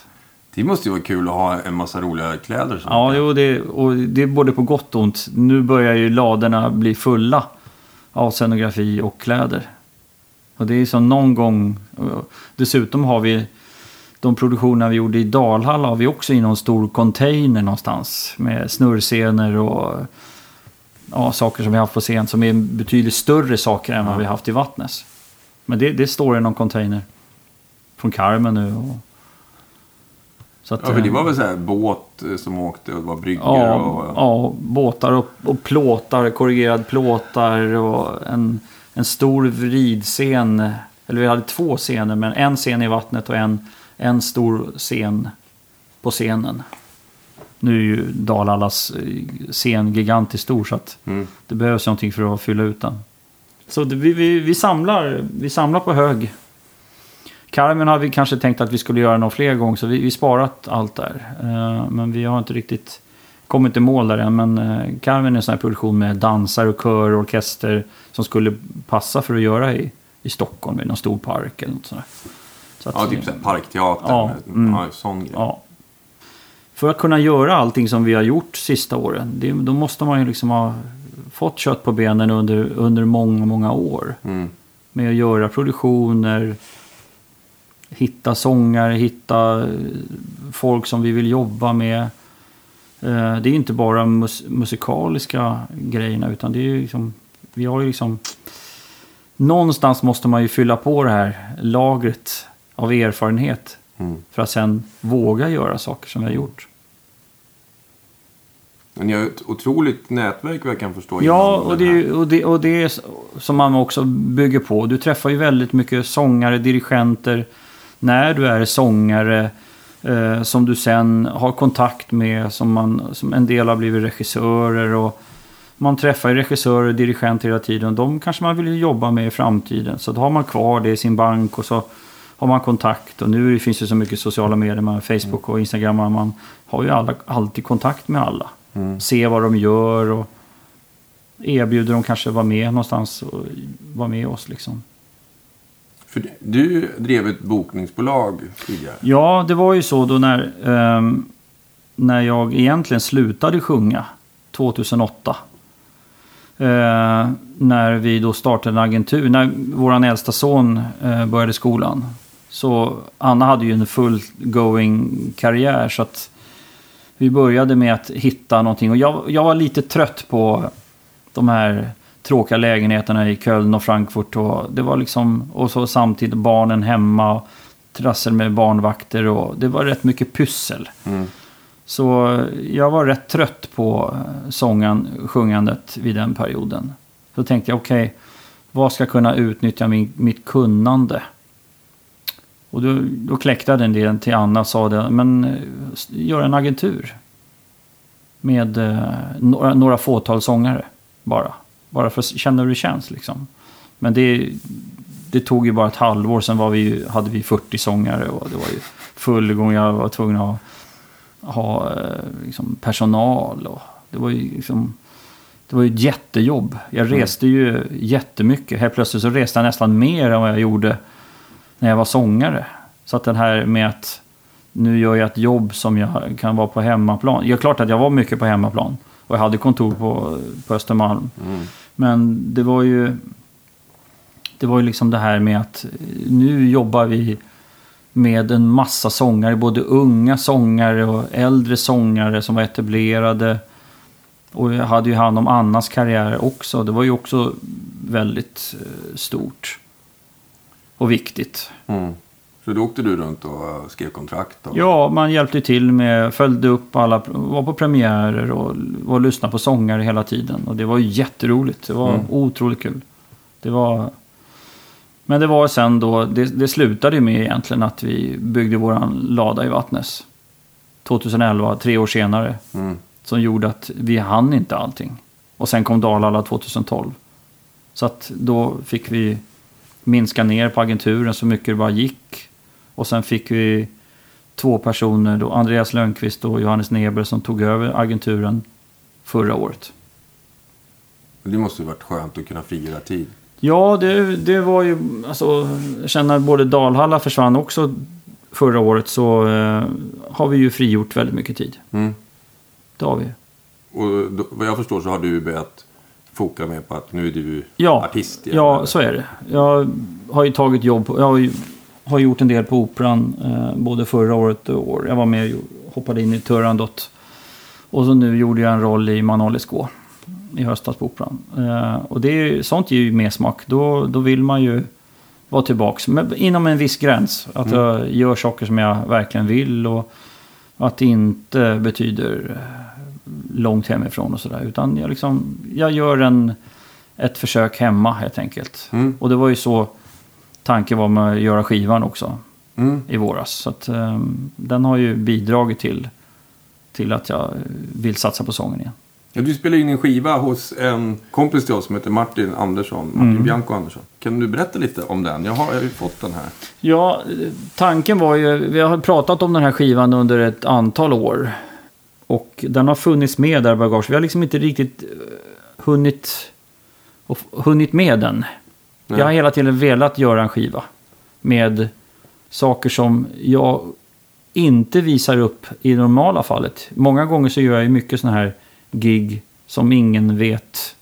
Det måste ju vara kul att ha en massa roliga kläder. Som Ja, jo, det, och det är både på gott och ont. Nu börjar ju ladorna bli fulla av scenografi och kläder. Och det är som någon gång... Dessutom har vi de produktioner vi gjorde i Dalhalla har vi också i någon stor container någonstans. Med snurrscener och ja, saker som vi haft på scen som är betydligt större saker än vad vi haft i Vattnes. Men det, det står i någon container. Från Carmen nu. Och, så att, Ja, för det eh, var väl så här båt eh, som åkte och det var bryggor Ja, och... ja båtar och, och plåtar, korrigerad plåtar och en, en stor vridscen. Eller vi hade två scener, men en scen i vattnet och en, en stor scen på scenen. Nu är ju Dalallas eh, scen gigantiskt stor så att Mm. det behövs någonting för att fylla ut den. Så det, vi, vi, vi, samlar, vi samlar på hög. Carmen har vi kanske tänkt att vi skulle göra någon fler gånger så vi, vi sparat allt där. Eh, men vi har inte riktigt kommit i mål där än. Men eh, Carmen är en sån här produktion med dansare och kör och orkester som skulle passa för att göra i, i Stockholm i någon stor park eller något sånt där. Så att, Ja, typ så här parkteater. Ja, med, mm. ja, sån grej. Ja. För att kunna göra allting som vi har gjort sista åren, det, då måste man ju liksom ha fått kött på benen under, under många, många år. Mm. Med att göra produktioner, hitta sångare, hitta eh, folk som vi vill jobba med. Eh, Det är inte bara mus musikaliska grejerna utan det är ju liksom, vi har ju liksom Någonstans måste man ju fylla på det här lagret av erfarenhet Mm. för att sen våga göra saker som vi har gjort. Men ni har ett otroligt nätverk vad jag kan förstå. Ja, och det, är- och, det, och det är som man också bygger på. Du träffar ju väldigt mycket sångare, dirigenter. När du är sångare eh, som du sen har kontakt med. Som, man, som en del har blivit regissörer. Och man träffar ju regissörer och dirigenter hela tiden. De kanske man vill jobba med i framtiden. Så då har man kvar det i sin bank och så har man kontakt. Och nu finns det så mycket sociala medier, med Facebook och Instagram. Man har ju alla, alltid kontakt med alla. Mm. Se vad de gör och erbjuder dem kanske vara med någonstans och vara med oss liksom. För du drev ett bokningsbolag tidigare. Ja, det var ju så då när, ehm, när jag egentligen slutade sjunga 2008. Eh, när vi då startade en agentur, när vår äldsta son eh, började skolan. Så Anna hade ju en full going karriär så att vi började med att hitta någonting. Och jag, jag var lite trött på de här tråkiga lägenheterna i Köln och Frankfurt. Och, det var liksom, och så samtidigt barnen hemma. Och trassel med barnvakter och det var rätt mycket pyssel. Mm. Så jag var rätt trött på sången, sjungandet vid den perioden. Så tänkte jag, okej, vad ska kunna utnyttja min, mitt kunnande? Och då, då kläckte den delen till Anna och sa det, men eh, gör en agentur. Med eh, några, några fåtal sångare bara. Bara för att känna hur det känns liksom. Men det, det tog ju bara ett halvår, sen var vi, hade vi 40 sångare och det var ju full gång. Jag var tvungen att ha ha eh, liksom, personal. Och det var ju liksom... Det var ju ett jättejobb. Jag reste ju jättemycket. Helt plötsligt så reste jag nästan mer än vad jag gjorde när jag var sångare. Så att den här med att nu gör jag ett jobb som jag kan vara på hemmaplan. Ja, klart att jag var mycket på hemmaplan. Och jag hade kontor på, på Östermalm. Mm. Men det var ju... Det var ju liksom det här med att nu jobbar vi med en massa sångare. Både unga sångare och äldre sångare som var etablerade. Och jag hade ju hand om Annas karriär också. Det var ju också väldigt eh, stort. Och viktigt. Mm. Så då åkte du runt och eh, skrev kontrakt? Och... Ja, man hjälpte till med, följde upp alla, var på premiärer och, och lyssnade på sångare hela tiden. Och det var jätteroligt. Det var Mm. otroligt kul. Det var... Men det var sen då, det, det slutade med egentligen att vi byggde våran lada i Vattnes. 2011, tre år senare. Mm. Som gjorde att vi hann inte allting. Och sen kom Dalala 2012. Så att då fick vi minska ner på agenturen så mycket det bara gick. Och sen fick vi två personer, då, Andreas Lönnqvist och Johannes Neber, som tog över agenturen förra året. Det måste ju varit skönt att kunna fira tid. Ja, det, det var ju... Alltså, jag känner att både Dalhalla försvann också förra året så eh, har vi ju frigjort väldigt mycket tid. Mm. Det har vi. Och då, vad jag förstår så har du börjat foka mer på att nu är du Ja, artist igen, ja eller? så är det. Jag har ju tagit jobb. på- Jag har, ju, har gjort en del på Operan eh, både förra året och år. Jag var med och hoppade in i Turandot. Och så nu gjorde jag en roll i Manolis Gå i höstas på Operan. Eh, och det är, sånt ger ju mer smak. Då, då vill man ju vara tillbaks. Men inom en viss gräns. Att Mm. jag gör saker som jag verkligen vill. Och att det inte betyder långt hemifrån och sådär. Utan jag, liksom, jag gör en, ett försök hemma helt enkelt. Mm. Och det var ju så tanken var med att göra skivan också Mm. i våras. Så att, ehm, den har ju bidragit till, till att jag vill satsa på sången igen. Ja, du spelade in en skiva hos en kompis till oss som heter Martin Andersson. Martin Mm. Bianco Andersson. Kan du berätta lite om den? Jag har, jag har ju fått den här. Ja, tanken var ju, vi har pratat om den här skivan under ett antal år. Och den har funnits med där bagage. Vi har liksom inte riktigt eh, hunnit, hunnit med den. Nej. Jag har hela tiden velat göra en skiva. Med saker som jag inte visar upp i normala fallet. Många gånger så gör jag ju mycket sådana här gig som ingen vet.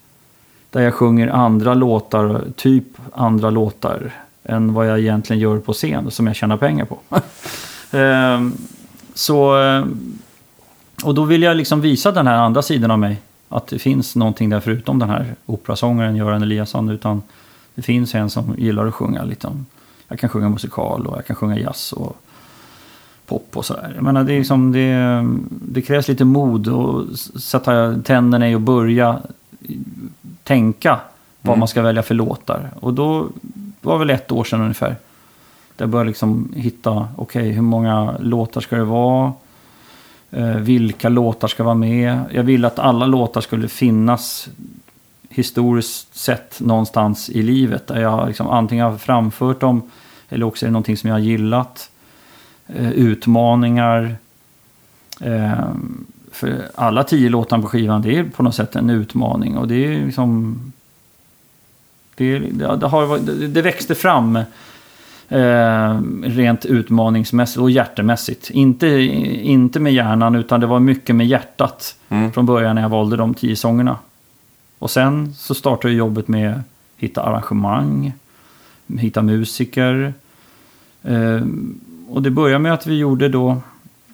Där jag sjunger andra låtar, typ andra låtar. Än vad jag egentligen gör på scen som jag tjänar pengar på. (laughs) Ehm, så, ehm, och då vill jag liksom visa den här andra sidan av mig. Att det finns någonting där förutom den här operasångaren Göran Eliasson. Utan det finns en som gillar att sjunga lite om, jag kan sjunga musikal och jag kan sjunga jazz och pop och sådär. Jag menar, det, är liksom, det, det krävs lite mod och sätta tänderna i och börja tänka vad Mm. man ska välja för låtar. Och då var det väl ett år sedan ungefär. Där jag började liksom hitta, okej hur många låtar ska det vara? Eh, vilka låtar ska vara med? Jag ville att alla låtar skulle finnas historiskt sett någonstans i livet. Där jag liksom antingen har framfört dem eller också är det någonting som jag har gillat. Eh, utmaningar. Eh, för alla tio låtarna på skivan det är på något sätt en utmaning. Och det är liksom... Det, det, det, har, det, det växte fram eh, rent utmaningsmässigt och hjärtemässigt. Inte, inte med hjärnan utan det var mycket med hjärtat Mm. från början när jag valde de tio sångerna. Och sen så startade jobbet med att hitta arrangemang, hitta musiker. Eh, och det började med att vi gjorde då,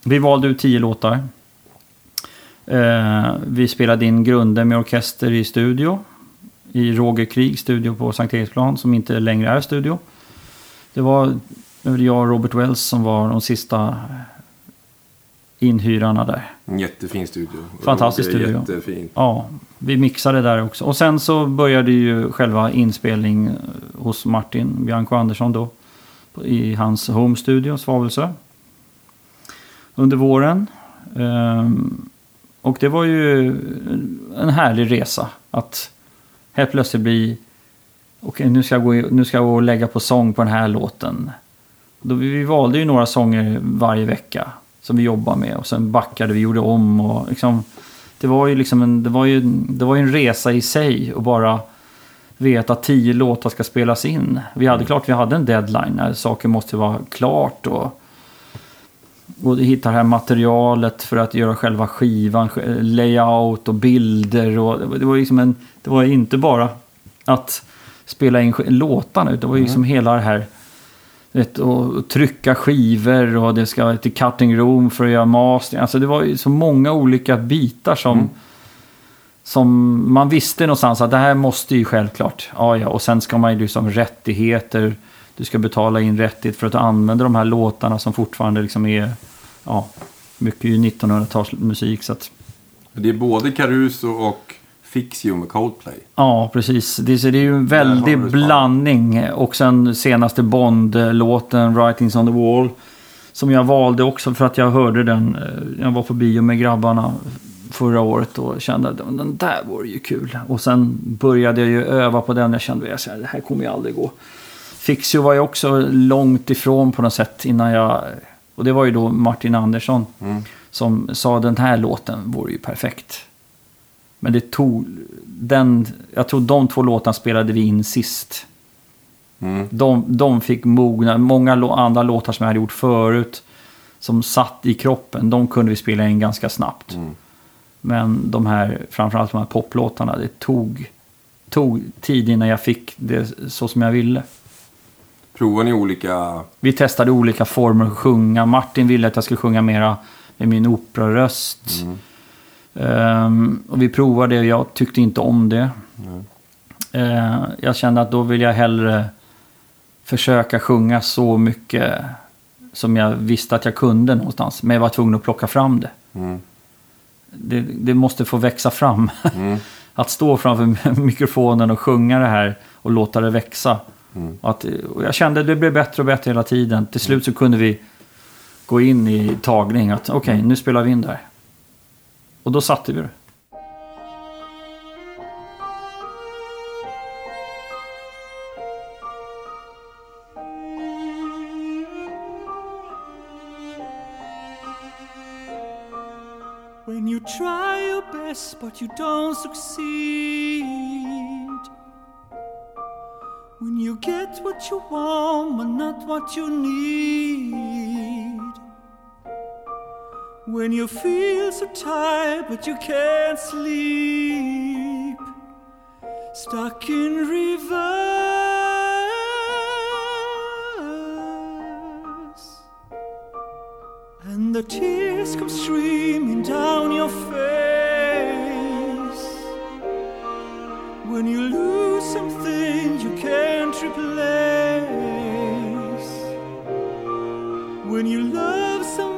vi valde ut tio låtar. Eh, vi spelade in grunder med orkester i studio. I Roger Krieg studio på Sankt Eriksplan som inte längre är studio. Det var jag och Robert Wells som var de sista inhyrarna där. Jättefin studio. Fantastisk studio. Jättefin. Ja, vi mixade där också. Och sen så började ju själva inspelning eh, hos Martin Bianco Andersson då. I hans home studio, Svavelsö. Under våren. Ehm, och det var ju en härlig resa. Att helt plötsligt bli... Okej, nu, ska jag gå, nu ska jag gå och lägga på sång på den här låten. Då vi, valde ju några sånger varje vecka. Som vi jobbade med. Och sen backade vi, gjorde om och liksom... Det var ju liksom en, det var ju, det var ju en resa i sig och bara veta att tio låtar ska spelas in. Vi hade klart vi hade en deadline när saker måste vara klart och, och hitta det här materialet för att göra själva skivan, sj- layout och bilder och det var liksom en, det var inte bara att spela in låtarna utan det var ju liksom hela det här vet, och trycka skivor och det ska till cutting room för att göra mastering. Alltså det var ju så många olika bitar som, som man visste någonstans att det här måste ju självklart. Ja, ja. Och sen ska man ju liksom rättigheter. Du ska betala in rättighet för att använda de här låtarna som fortfarande liksom är ja, mycket ju 1900-talsmusik. Så att, Det är både Caruso och Fix You med Coldplay. Ja, precis. Det, så det är ju en väldig blandning. Och sen senaste Bond-låten, Writings on the Wall. Som jag valde också för att jag hörde den. eh, Jag var på bio med grabbarna förra året och kände att den där vore ju kul. Och sen började jag ju öva på den. Jag kände att det här kommer ju aldrig gå. Fixio var ju också långt ifrån på något sätt innan jag... Och det var ju då Martin Andersson Mm. som sa den här låten vore ju perfekt. Men det tog... Den, jag tror de två låtarna spelade vi in sist. Mm. De, de fick mogna. Många andra låtar som jag hade gjort förut som satt i kroppen, de kunde vi spela in ganska snabbt. Mm. Men de här, framförallt de här poplåtarna, det tog, tog tid innan jag fick det så som jag ville. Provar ni olika... Vi testade olika former att sjunga. Martin ville att jag skulle sjunga mera med min operaröst. Mm. Ehm, och vi provade det och jag tyckte inte om det. Eh, jag kände att då vill jag hellre försöka sjunga så mycket som jag visste att jag kunde någonstans. Men jag var tvungen att plocka fram det. Mm. Det, det måste få växa fram. Mm. (laughs) att stå framför (laughs) mikrofonen och sjunga det här och låta det växa. Mm. Att, och jag kände att det blev bättre och bättre hela tiden. Till slut så kunde vi gå in i tagning. Att okej, nu spelar vi in där. Och då satte vi det. When you try your best but you don't succeed. When you get what you want but not what you need. When you feel so tired but you can't sleep. Stuck in reverse. And the tears come streaming down your face When you lose something you can't replace When you love someone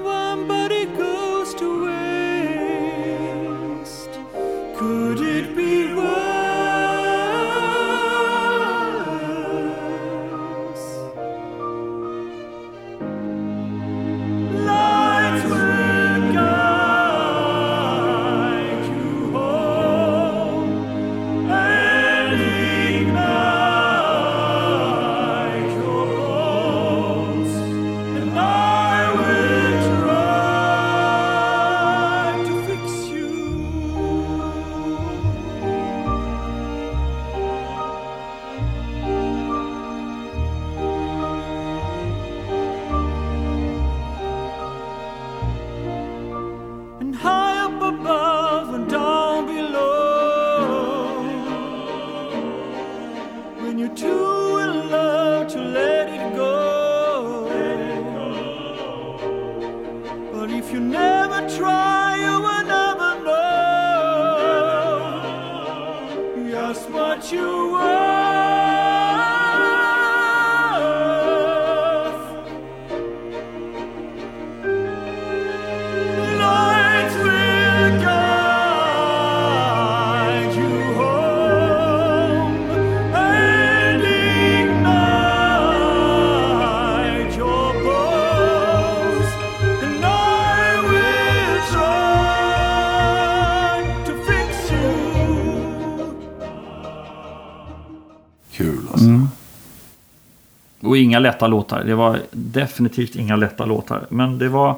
inga lätta låtar. Det var definitivt inga lätta låtar. Men det var...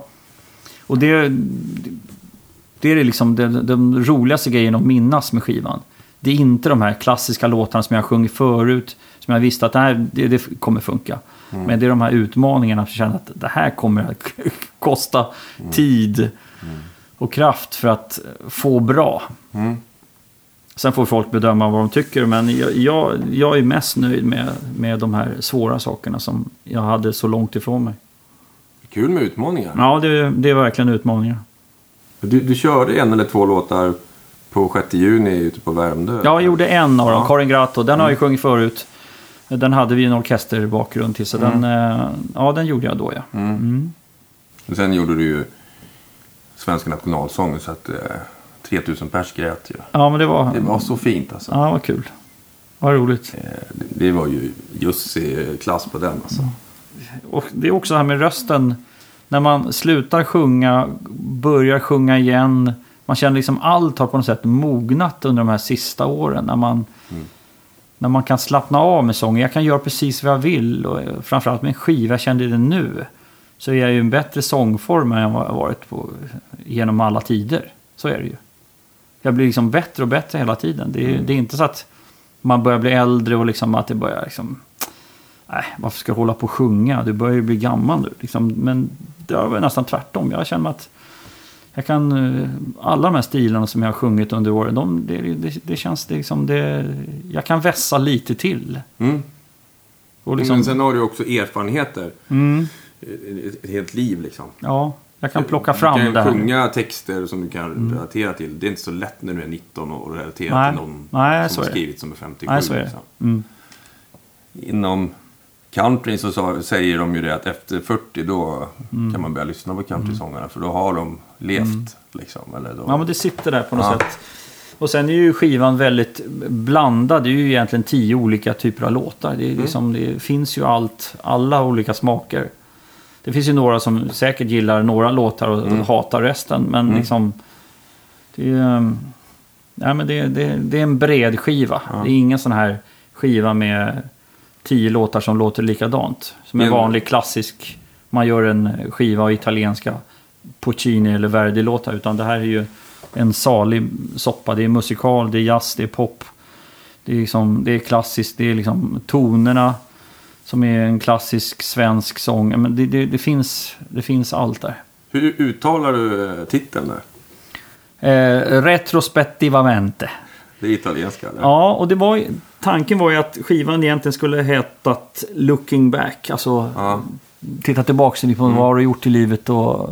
Och det... Det är liksom den, den roligaste grejen att minnas med skivan. Det är inte de här klassiska låtarna som jag sjungit förut. Som jag visste att det, här, det, det kommer funka. Men det är de här utmaningarna som känner att det här kommer att (laughs) kosta tid och kraft för att få bra. Mm. Sen får folk bedöma vad de tycker. Men jag, jag, jag är mest nöjd med, med de här svåra sakerna som jag hade så långt ifrån mig. Kul med utmaningar. Ja, det, det är verkligen utmaningar. Du, du körde en eller två låtar på 6 juni ute på Värmdö. Ja, jag gjorde en av dem, Ja. Karin Gratto. Den har jag sjungit förut. Den hade vi en orkesterbakgrund till. Så den, eh, ja, den gjorde jag då ja. Mm. Och Sen gjorde du ju Svenska nationalsången så att eh, 3000 pers grät ju. Ja, men det var, Det var så fint alltså. ja, vad kul. Vad roligt. Eh, det- var ju just i klass på den alltså. Och det är också det här med rösten. När man slutar sjunga, börjar sjunga igen. Man känner liksom allt har på något sätt mognat under de här sista åren. När man, när man kan slappna av med sången. Jag kan göra precis vad jag vill. Och eh, framförallt med en skiva, jag kände det nu. Så är jag ju en bättre sångform än vad jag varit på, genom alla tider. Så är det ju. Jag blir liksom bättre och bättre hela tiden. Det är, det är inte så att man börjar bli äldre och liksom att det börjar liksom... Nej, varför ska jag hålla på och sjunga? Du börjar ju bli gammal nu. Liksom. Men det var nästan tvärtom. Jag känner att jag kan... eh, Alla de här stilarna som jag har sjungit under åren, de, det, det, det känns liksom... Det, jag kan vässa lite till. Mm. Och liksom, Men sen har du också erfarenheter. mm, Ett- Ett helt liv liksom. ja, jag kan plocka fram du kan det här. sjunga texter som du kan relatera till. Det är inte så lätt när du är 19 och relatera Nej. till någon Nej, som det. skrivit som är 57. Nej, så är det. liksom. Mm. Inom country så sa, säger de ju det att efter 40 då Mm. kan man börja lyssna på countrysångarna. För då har de levt liksom. Eller då, Ja, men det sitter där på något Ja. sätt. Och sen är ju skivan väldigt blandad. Det är ju egentligen tio olika typer av låtar. Det, är liksom, det finns ju allt, alla olika smaker. Det finns ju några som säkert gillar några låtar och hatar resten. Men liksom... Det är, ju, ehm, men det, det, det är en bred skiva. Det är ingen sån här skiva med tio låtar som låter likadant. Som en vanlig klassisk... Man gör en skiva av italienska Puccini eller Verdi-låtar. Utan det här är ju en salig soppa. Det är musikal, det är jazz, det är pop. Det är, liksom, det är klassiskt, det är liksom tonerna som är en klassisk svensk sång. Men det, det, det, finns, det finns allt där. Hur uttalar du eh, titeln där? Eh, retrospettivamente. Det är italienska eller? Ja, och det var, tanken var ju att skivan egentligen skulle hetat Looking Back. Alltså Ja. titta tillbaka på vad har du gjort i livet och...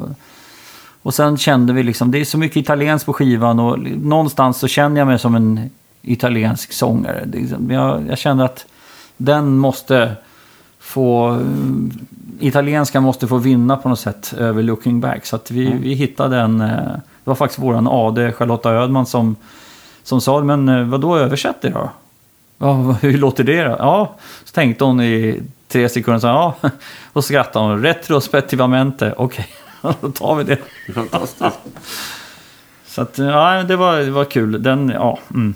Och sen kände vi liksom, det är så mycket italienskt på skivan och någonstans så känner jag mig som en italiensk sångare. Liksom- Jag, jag känner att den måste få... Italienskan måste få vinna på något sätt över Looking Back. Så att vi, vi hittade en... eh, Det var faktiskt våran AD Charlotta Ödman som, som sa, men eh, vad då översätt det då? Ja, (laughs) hur låter det då? Ja, så tänkte hon i tre sekunder sa ja. (laughs) Och skrattade hon. Retrospettivamente. (laughs) Okej, då tar vi det. Fantastiskt. Så att, ja, det var, det var kul. Den, ja, mm.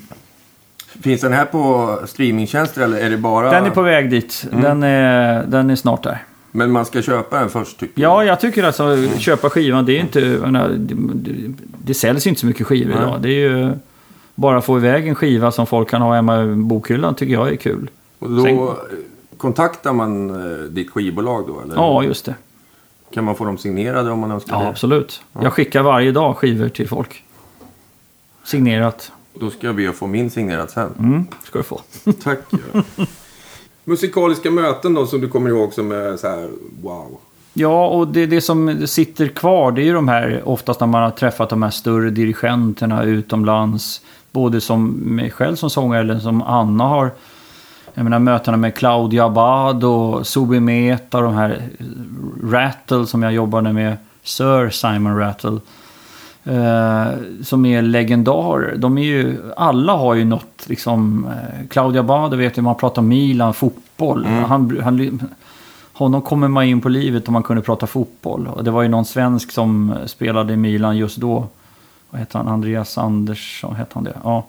Finns den här på streamingtjänster eller är det bara... den är på väg dit. Den, är, den är snart där. Men man ska köpa den först tycker Ja, jag tycker alltså köpa skivan, det är inte... menar, Det, det, säljs inte så mycket skivor Nej. idag. Det är ju... Bara få iväg en skiva som folk kan ha hemma i bokhyllan tycker jag är kul. Och då Sen- kontaktar man eh, ditt skivbolag då? Eller? Ja, just det. Kan man få dem signerade om man önskar Ja, det? absolut. Jag skickar varje dag skivor till folk. Signerat. Då ska jag be att få min signerad sen. Mm, ska du få. (laughs) Tack. Musikaliska möten då som du kommer ihåg som är så här wow. Ja, och det, det som sitter kvar det är ju de här, oftast när man har träffat de här större dirigenterna utomlands. Både som mig själv som sångare eller som Anna har. Jag menar mötena med Claudia Abad och Subi Meta och de här Rattle som jag jobbade med. Sir Simon Rattle. Eh, som är legendarer. De är ju, alla har ju något, liksom, eh, Claudia Bade vet ju, man pratar Milan, fotboll. Han, han, honom kommer man in på livet om man kunde prata fotboll. Och det var ju någon svensk som spelade i Milan just då. Vad hette han? Andreas Andersson hette han det? Ja.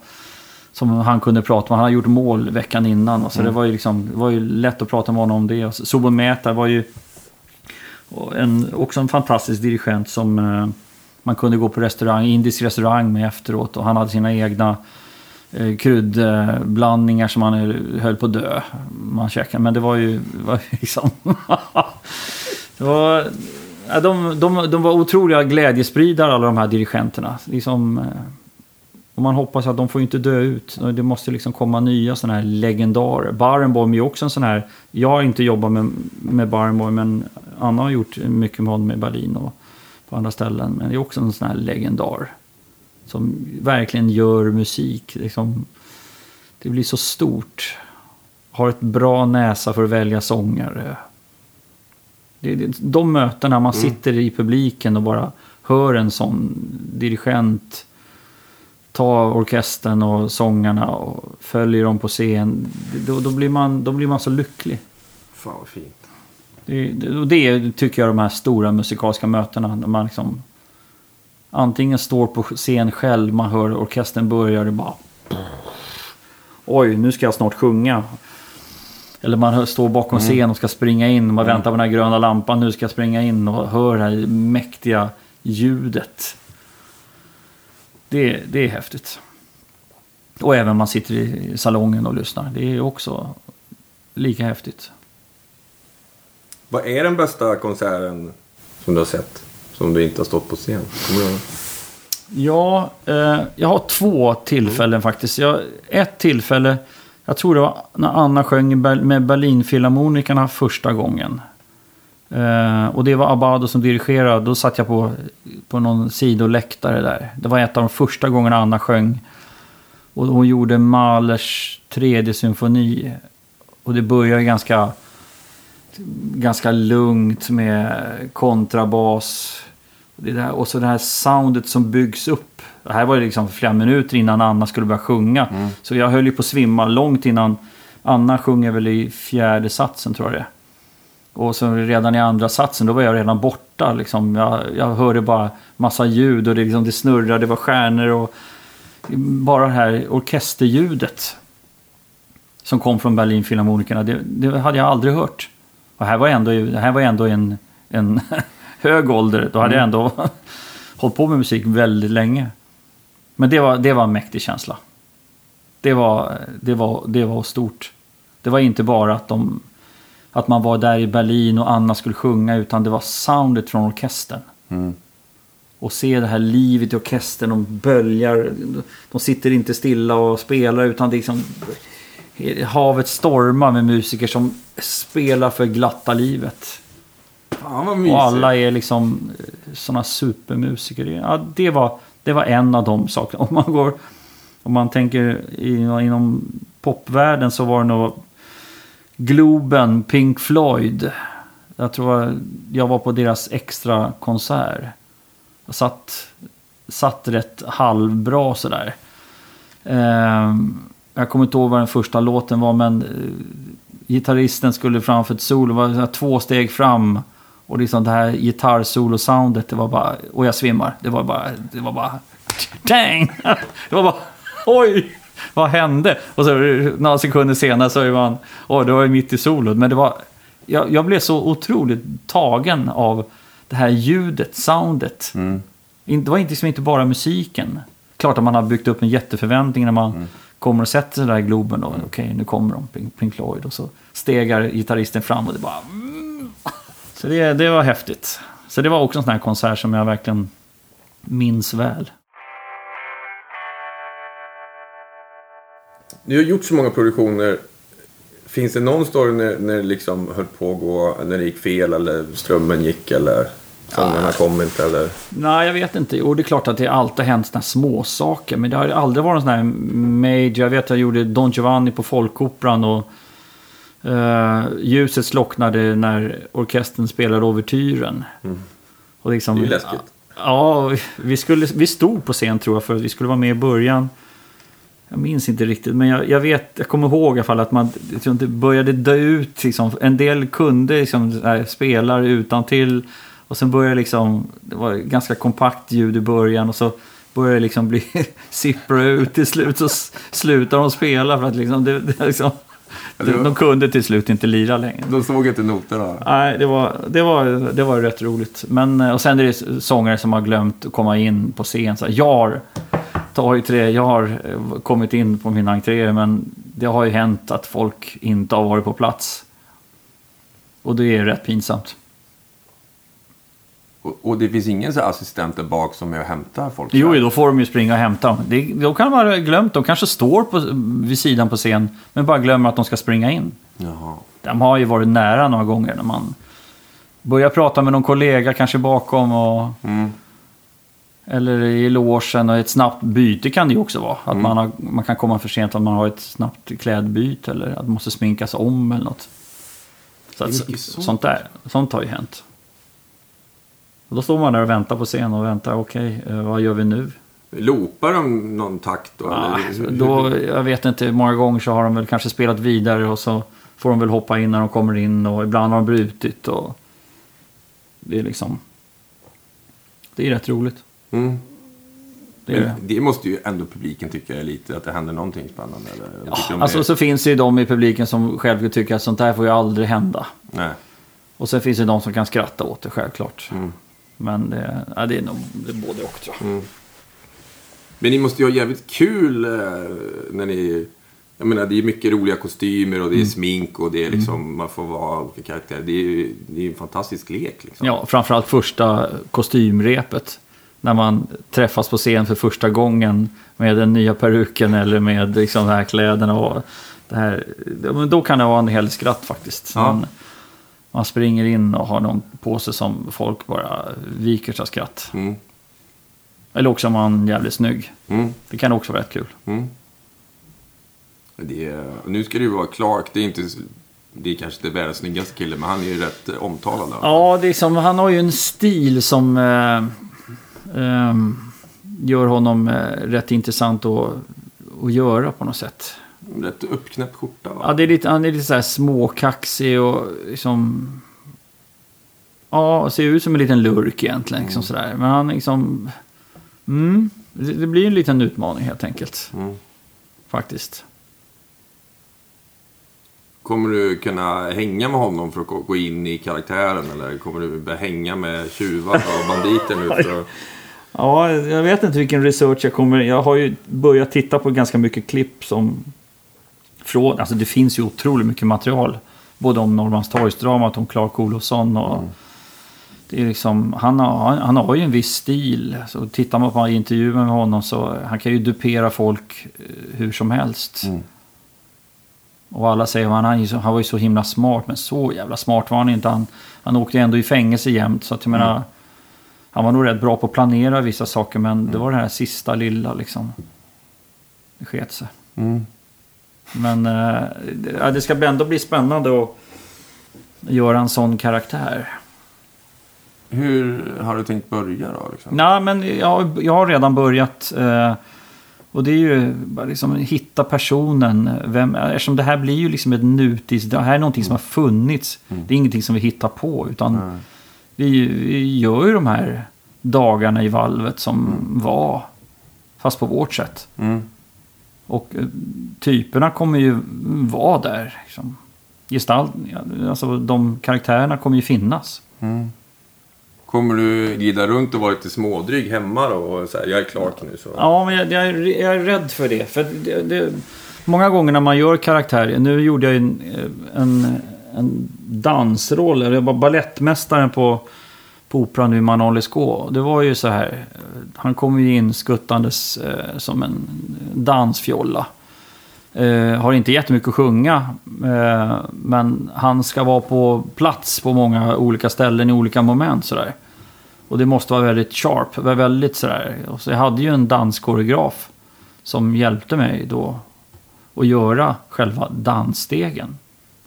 som han kunde prata med. Han hade gjort mål veckan innan. Så Mm. det, var ju liksom, det var ju lätt att prata med honom om det. Och Sobo Mehta var ju en, också en fantastisk dirigent som eh, man kunde gå på restaurang, indisk restaurang med efteråt. Och han hade sina egna eh, kryddblandningar som man höll på att dö. Man käkade. Men det var ju var liksom... (laughs) det var, ja, de, de, de var otroliga glädjespridare alla de här dirigenterna. Liksom, eh, och man hoppas att de får inte dö ut. Det måste liksom komma nya sådana här legendarer. Barenboim är ju också en sån här... Jag har inte jobbat med, med Barenboim men Anna har gjort mycket med honom i Berlin och på andra ställen. Men det är också en sån här legendar. Som verkligen gör musik. Liksom, det blir så stort. Har ett bra näsa för att välja sångare. Det, det, de mötena man sitter i publiken och bara hör en sån dirigent ta orkestern och sångarna och följer dem på scen. Då, då, blir, man, då blir man så lycklig. Fan vad fint. Det, och det tycker jag de här stora musikaliska mötena. När man liksom antingen står på scen själv, man hör orkestern börja och bara... Oj, nu ska jag snart sjunga. Eller man står bakom scen och ska springa in. Man väntar på den här gröna lampan. Nu ska jag springa in och hör det här mäktiga ljudet. Det, det är häftigt. Och även man sitter i salongen och lyssnar. Det är också lika häftigt. Vad är den bästa konserten som du har sett? Som du inte har stått på scen? Ja, eh, jag har två tillfällen faktiskt. Jag, ett tillfälle, jag tror det var när Anna sjöng med Berlinfilharmonikerna första gången. Eh, och det var Abado som dirigerade. Då satt jag på, på någon sidoläktare där. Det var ett av de första gångerna Anna sjöng. Och hon gjorde Mahlers tredje symfoni. Och det började ganska, ganska lugnt med kontrabas. Det där, och så det här soundet som byggs upp. Det här var ju liksom flera minuter innan Anna skulle börja sjunga. Så jag höll ju på att svimma långt innan Anna sjunger väl i fjärde satsen tror jag det är. Och så redan i andra satsen, då var jag redan borta. Liksom. Jag, jag hörde bara massa ljud och det, liksom, det snurrade, det var stjärnor och bara det här orkesterljudet som kom från Berlinfilharmonikerna, det, det hade jag aldrig hört. Och här var ändå, det här var ändå en, en (laughs) hög ålder. Då hade jag ändå (laughs) hållit på med musik väldigt länge. Men det var, det var en mäktig känsla. Det var, det, var, det var stort. Det var inte bara att, de, att man var där i Berlin och Anna skulle sjunga, utan det var soundet från orkestern. Och se det här livet i orkestern, de böljar, de sitter inte stilla och spelar, utan det är liksom havet stormar med musiker som spelar för glatta livet. Fan vad mysigt. Och alla är liksom sådana supermusiker. Ja, det, var, det var en av de sakerna. (laughs) Om man, går, om man tänker inom, inom popvärlden så var det nog Globen, Pink Floyd. Jag tror jag var på deras extra konsert. Jag satt, satt rätt halvbra sådär. Ehm, jag kommer inte ihåg vad den första låten var men eh, gitarristen skulle framför ett solo, det var två steg fram. Och liksom det här gitarrsolo-soundet, det var bara, och jag svimmar. Det var bara, det var bara, dang! (laughs) Det var bara, oj! Vad hände? Och så några sekunder senare så är man, oj, det var ju mitt i solot. Men det var, jag, jag blev så otroligt tagen av det här ljudet, soundet. In- Det var inte, liksom inte bara musiken. Klart att man har byggt upp en jätteförväntning när man kommer och sätter sig där i Globen. Och, Okej, nu kommer de, Pink, Pink Floyd. Och så stegar gitarristen fram och det bara... Mm. Så det, det var häftigt. Så det var också en sån här konsert som jag verkligen minns väl. Du har gjort så många produktioner. Finns det någon story när, när det liksom höll på att gå, när det gick fel eller strömmen gick eller sångarna kom inte eller? Nej, jag vet inte. Och det är klart att det alltid har hänt här små saker Men det har aldrig varit en sån här major. Jag vet att jag gjorde Don Giovanni på Folkoperan. Och eh, ljuset slocknade när orkestern spelade Ouvertyren. Och liksom, Det är läskigt. Ja, vi, skulle, vi stod på scen tror jag för att vi skulle vara med i början. Jag minns inte riktigt, men jag, jag vet, jag kommer ihåg i alla fall att man det började dö ut. Liksom. En del kunde liksom, spelar utan till och sen började liksom, det var ganska kompakt ljud i början och så börjar liksom bli (laughs) sippra ut till slut så s- slutar de spela för att liksom, det, det, liksom det var- de kunde till slut inte lira längre. De såg inte noterna. Nej, det var, det, var, det var rätt roligt. Men, eh, och sen är det sångare som har glömt att komma in på scen. Så jag har, ta i trä, jag har eh, kommit in på min entré men det har ju hänt att folk inte har varit på plats. Och det är rätt pinsamt. Och, och det finns ingen så assistent där bak som är och hämtar folk? Jo, då får de ju springa och hämta. Det, då kan man ha glömt, de kanske står på, vid sidan på scen men bara glömmer att de ska springa in. Jaha. De har ju varit nära några gånger när man börjar prata med någon kollega kanske bakom och Mm. Eller i logen och ett snabbt byte kan det ju också vara. Att man, har, man kan komma för sent om man har ett snabbt klädbyte eller att man måste sminkas om eller något. Så att, sånt. sånt. där, sånt har ju hänt. Och då står man där och väntar på scen och väntar, okej, eh, vad gör vi nu? Loopar de någon takt då? Ah, då, jag vet inte, många gånger så har de väl kanske spelat vidare och så får de väl hoppa in när de kommer in och ibland har de brutit och det är liksom... Det är rätt roligt. Mm. Det är det. Det måste ju ändå publiken tycka är lite att det händer någonting spännande. Eller? De Alltså det- så finns det ju de i publiken som själv tycker att sånt här får ju aldrig hända. Nej. Och sen finns det de som kan skratta åt det självklart. Mm. Men det, ja, det är nog det är både och tror jag. Men ni måste ju ha jävligt kul eh, när ni... Jag menar, det är mycket roliga kostymer och det är Mm. smink och det är liksom, man får vara olika karaktärer. Det är ju det är en fantastisk lek liksom. Ja, framförallt första kostymrepet. När man träffas på scen för första gången med den nya peruken eller med liksom de här kläderna. Och det här, men då kan det vara en hel skratt faktiskt. Ja. Man, man springer in och har någon på sig som folk bara viker sig skratt. Mm. Eller också är man jävligt snygg. Mm. Det kan också vara rätt kul. Mm. Det är, nu ska det ju vara Clark. Det är inte... Det är kanske inte världens snyggaste kille, men han är ju rätt eh, omtalad. då. Ja, det är som, han har ju en stil som eh, ehm, gör honom eh, rätt intressant att, att göra på något sätt. Rätt uppknäppt skjorta va? Ja, det är lite, han är lite så här småkaxig och liksom... Ja, ser ut som en liten lurk egentligen. Liksom sådär. Men han liksom... Mm, det, det blir en liten utmaning helt enkelt. Mm. Faktiskt. Kommer du kunna hänga med honom för att gå- gå in i karaktären? Eller kommer du börja hänga med tjuvar och banditer nu? För att... (laughs) Ja, jag vet inte vilken research jag kommer... Jag har ju börjat titta på ganska mycket klipp som... Från, alltså det finns ju otroligt mycket material. Både om Norrmalmstorgsdramat, om Clark Olofsson och... Det är liksom, han, har, han, har ju en viss stil. Så tittar man på intervjuer med honom så han kan ju dupera folk eh, hur som helst. Mm. Och alla säger att han, han var ju så himla smart, men så jävla smart var han inte. Han, han åkte ju ändå i fängelse jämt. Så att jag menar, han var nog rätt bra på att planera vissa saker, men det var det här sista lilla liksom. Det sket sig. Mm. Men eh, det- ska ändå bli spännande att göra en sån karaktär. Hur har du tänkt börja då? Liksom? Nej, men jag, jag har redan börjat. Eh, och det är ju bara liksom hitta personen. Vem, eftersom det här blir ju liksom ett nutids... Det här är någonting som har funnits. Det är ingenting som vi hittar på. Utan vi, vi gör ju de här dagarna i valvet som var. Fast på vårt sätt. Och eh, typerna kommer ju vara där. Liksom. Gestalt, alltså de karaktärerna kommer ju finnas. Mm. Kommer du glida runt och vara lite smådryg hemma då? Och säga jag är Clark nu så. Ja, men jag, jag, är- jag är rädd för det. För det, det, många gånger när man gör karaktärer. Nu gjorde jag en, en, en dansroll. Jag var ballettmästaren på, på operan nu, Manon Lescaut. Det var ju så här. Han kom ju in skuttandes eh, som en dansfjolla. Eh, har inte jättemycket att sjunga. Eh, men han ska vara på plats på många olika ställen i olika moment. Sådär. Och det måste vara väldigt sharp. var Väldigt sådär. Och så jag hade ju en danskoreograf. Som hjälpte mig då. Att göra själva dansstegen.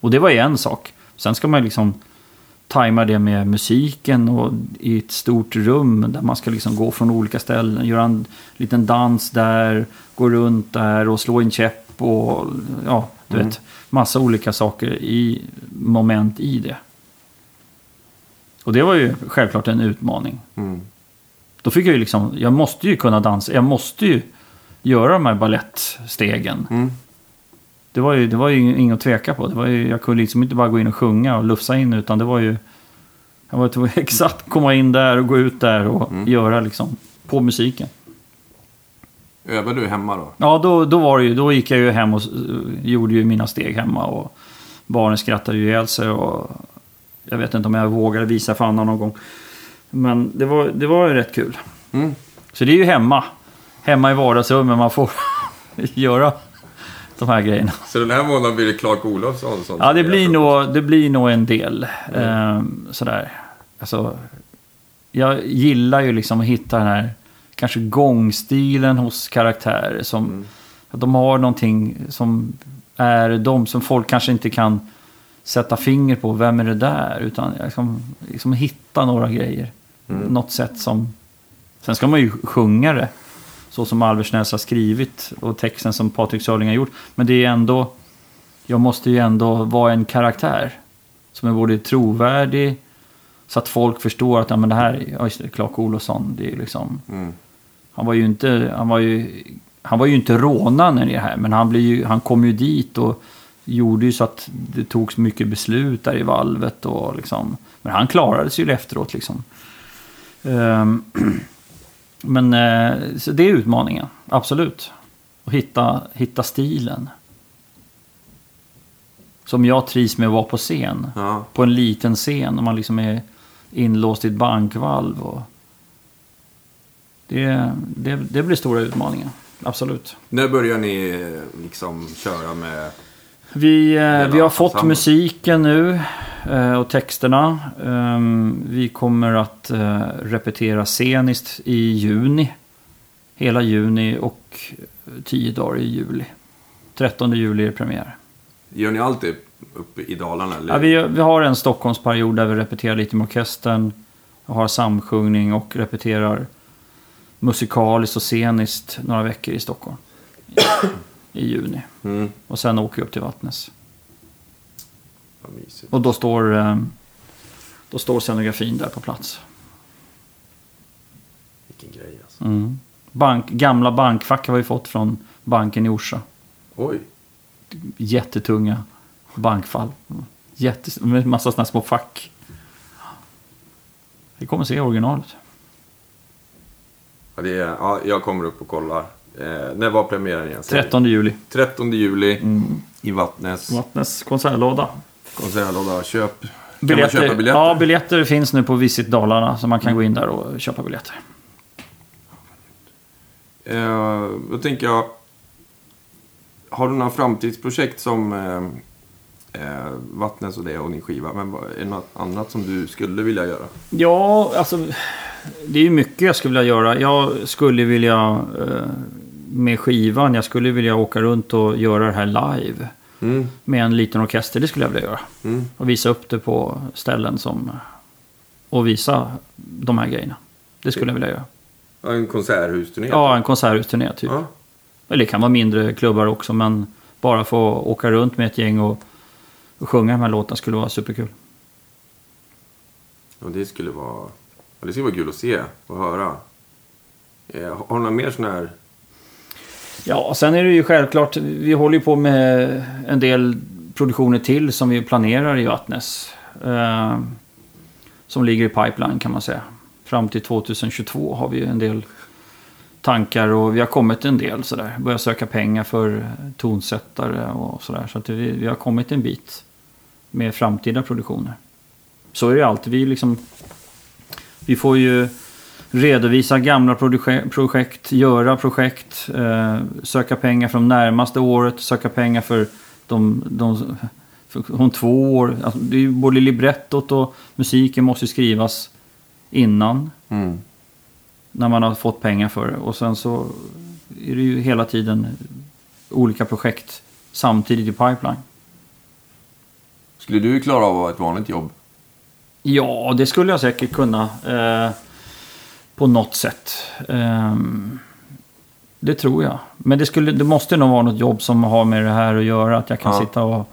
Och det var ju en sak. Sen ska man liksom tajma det med musiken och i ett stort rum där man ska liksom gå från olika ställen. Göra en liten dans där, gå runt där och slå en käpp och ja, du vet. Massa olika saker i moment i det. Och det var ju självklart en utmaning. Mm. Då fick jag ju liksom, jag måste ju kunna dansa, jag måste ju göra de här ballettstegen. Mm. Det var ju, det var ju inget att tveka på. Det var ju, jag kunde liksom inte bara gå in och sjunga och lufsa in utan det var ju... Jag var tvungen (laughs) exakt komma in där och gå ut där och Mm. göra liksom på musiken. Övar du hemma då? Ja, då, då var det ju, då gick jag ju hem och gjorde ju mina steg hemma och barnen skrattade ju ihjäl sig och jag vet inte om jag vågade visa för Anna någon gång. Men det var, det var ju rätt kul. Mm. Så det är ju hemma. Hemma i vardagsrummet man får (laughs) göra de här grejerna. Så den här månaden blir det Clark Olofsson? Sånt Ja, det blir, nog, det blir nog en del. Ehm, sådär. Alltså, jag gillar ju liksom att hitta den här kanske gångstilen hos karaktärer. Som, att de har någonting som är de som folk kanske inte kan sätta finger på. Vem är det där? Utan liksom, liksom hitta några grejer. Något sätt som... Sen ska man ju sjunga det. Så som Alversnäs har skrivit och texten som Patrik Sörling har gjort. Men det är ändå... Jag måste ju ändå vara en karaktär. Som är både trovärdig. Så att folk förstår att ja, men det här är ja, just det, Clark Olofsson. Det är liksom... Mm. Han var ju inte, han var ju, han var ju inte rånaren i det här. Men han, blev ju, han kom ju dit och gjorde ju så att det togs mycket beslut där i valvet. Och liksom, men han klarade sig ju efteråt liksom. Ehm, (clears throat) men eh, det är utmaningen, absolut. Att hitta, hitta stilen. Som jag trivs med att vara på scen. Ja. På en liten scen. Om man liksom är inlåst i ett bankvalv. Och det, det, det blir stora utmaningar. Absolut. När börjar ni liksom köra med... Vi, eh, vi har fått musiken nu och texterna. Ehm, vi kommer att eh, repetera sceniskt i juni. Hela juni och tio dagar i juli. 13 juli är premiär. Gör ni alltid uppe i Dalarna? Eller? Ja, vi, vi har en Stockholmsperiod där vi repeterar lite med orkestern. och har samsjungning och repeterar musikaliskt och sceniskt några veckor i Stockholm. (coughs) I juni. Mm. Och sen åker vi upp till Vattnes. Och då står, eh, då står scenografin där på plats. Vilken grej alltså. Mm. Bank, gamla bankfack har vi fått från banken i Orsa. Oj. Jättetunga bankfall. Jättes, med massa sådana små fack. Vi kommer se originalet. Ja, det är, ja, jag kommer upp och kollar. Eh, när var premiären igen? 13 juli. 13 juli i Vattnes. Vattnes konsertlåda. Konsertlåda. Köp. Kan Biljetter, man köpa biljetter? Ja, biljetter finns nu på Visit Dalarna. Så man kan gå in där och köpa biljetter. Eh, då tänker jag. Har du några framtidsprojekt som eh, eh, Vattnes och det och din skiva? Men är det något annat som du skulle vilja göra? Ja, alltså. Det är ju mycket jag skulle vilja göra. Jag skulle vilja eh, med skivan. Jag skulle vilja åka runt och göra det här live. Mm. Med en liten orkester. Det skulle jag vilja göra. Mm. Och visa upp det på ställen som... Och visa de här grejerna. Det skulle jag vilja göra. Ja, en konserthusturné? Ja, en konserthusturné typ. Ja. Eller det kan vara mindre klubbar också. Men bara få åka runt med ett gäng och, och sjunga de här låtarna skulle vara superkul. Och det skulle vara... ja, Det skulle vara kul att se och höra. Eh, har du några mer sådana här... Ja, sen är det ju självklart. Vi håller ju på med en del produktioner till som vi planerar i Vattnes. Eh, som ligger i pipeline kan man säga. Fram till 2022 har vi ju en del tankar och vi har kommit en del sådär. Börjat söka pengar för tonsättare och sådär. Så att vi, vi har kommit en bit med framtida produktioner. Så är det alltid. Vi liksom... Vi får ju redovisa gamla proje- projekt, göra projekt, eh, söka pengar från närmaste året, söka pengar för de, de för, om två år. Alltså, det är både librettot och musiken måste skrivas innan Mm. när man har fått pengar för det. Och sen så är det ju hela tiden olika projekt samtidigt i pipeline. Skulle du klara av ett vanligt jobb? Ja, det skulle jag säkert kunna. Eh, på något sätt. Ehm, det tror jag. Men det, skulle, det måste nog vara något jobb som har med det här att göra. Att jag kan Ja. sitta och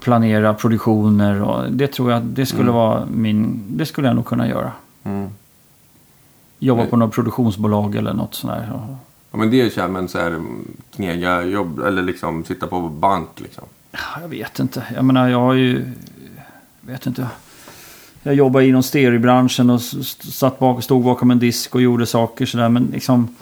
planera produktioner. Och det tror jag det skulle vara min... Det skulle jag nog kunna göra. Mm. jobba på något produktionsbolag eller något sånt där. Ja. Men det är kär, men så här mm, knega jobb eller liksom sitta på bank liksom. Ja, Jag vet inte. Jag menar, jag har ju... Jag vet inte. Jag jobbade inom stereobranschen och satt bak, stod bakom en disk och gjorde saker sådär. Men liksom...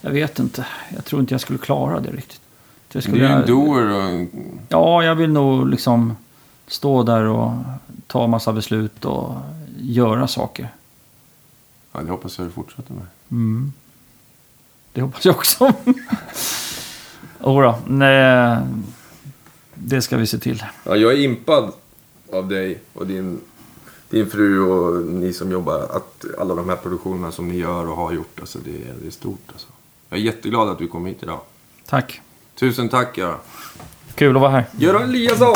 Jag vet inte. Jag tror inte jag skulle klara det riktigt. Det Du skulle är ju en jag- doer och. Ja, jag vill nog liksom stå där och ta massa beslut och göra saker. Ja, det hoppas jag du fortsätter med. Mm. Det hoppas jag också. (laughs) Jodå, nej. Det ska vi se till. Ja, jag är impad av dig och din, din fru och ni som jobbar. Att alla de här produktionerna som ni gör och har gjort. Alltså det, är, det är stort alltså. Jag är jätteglad att du kom hit idag. Tack. Tusen tack Göran. Kul att vara här. Göran Eliasson!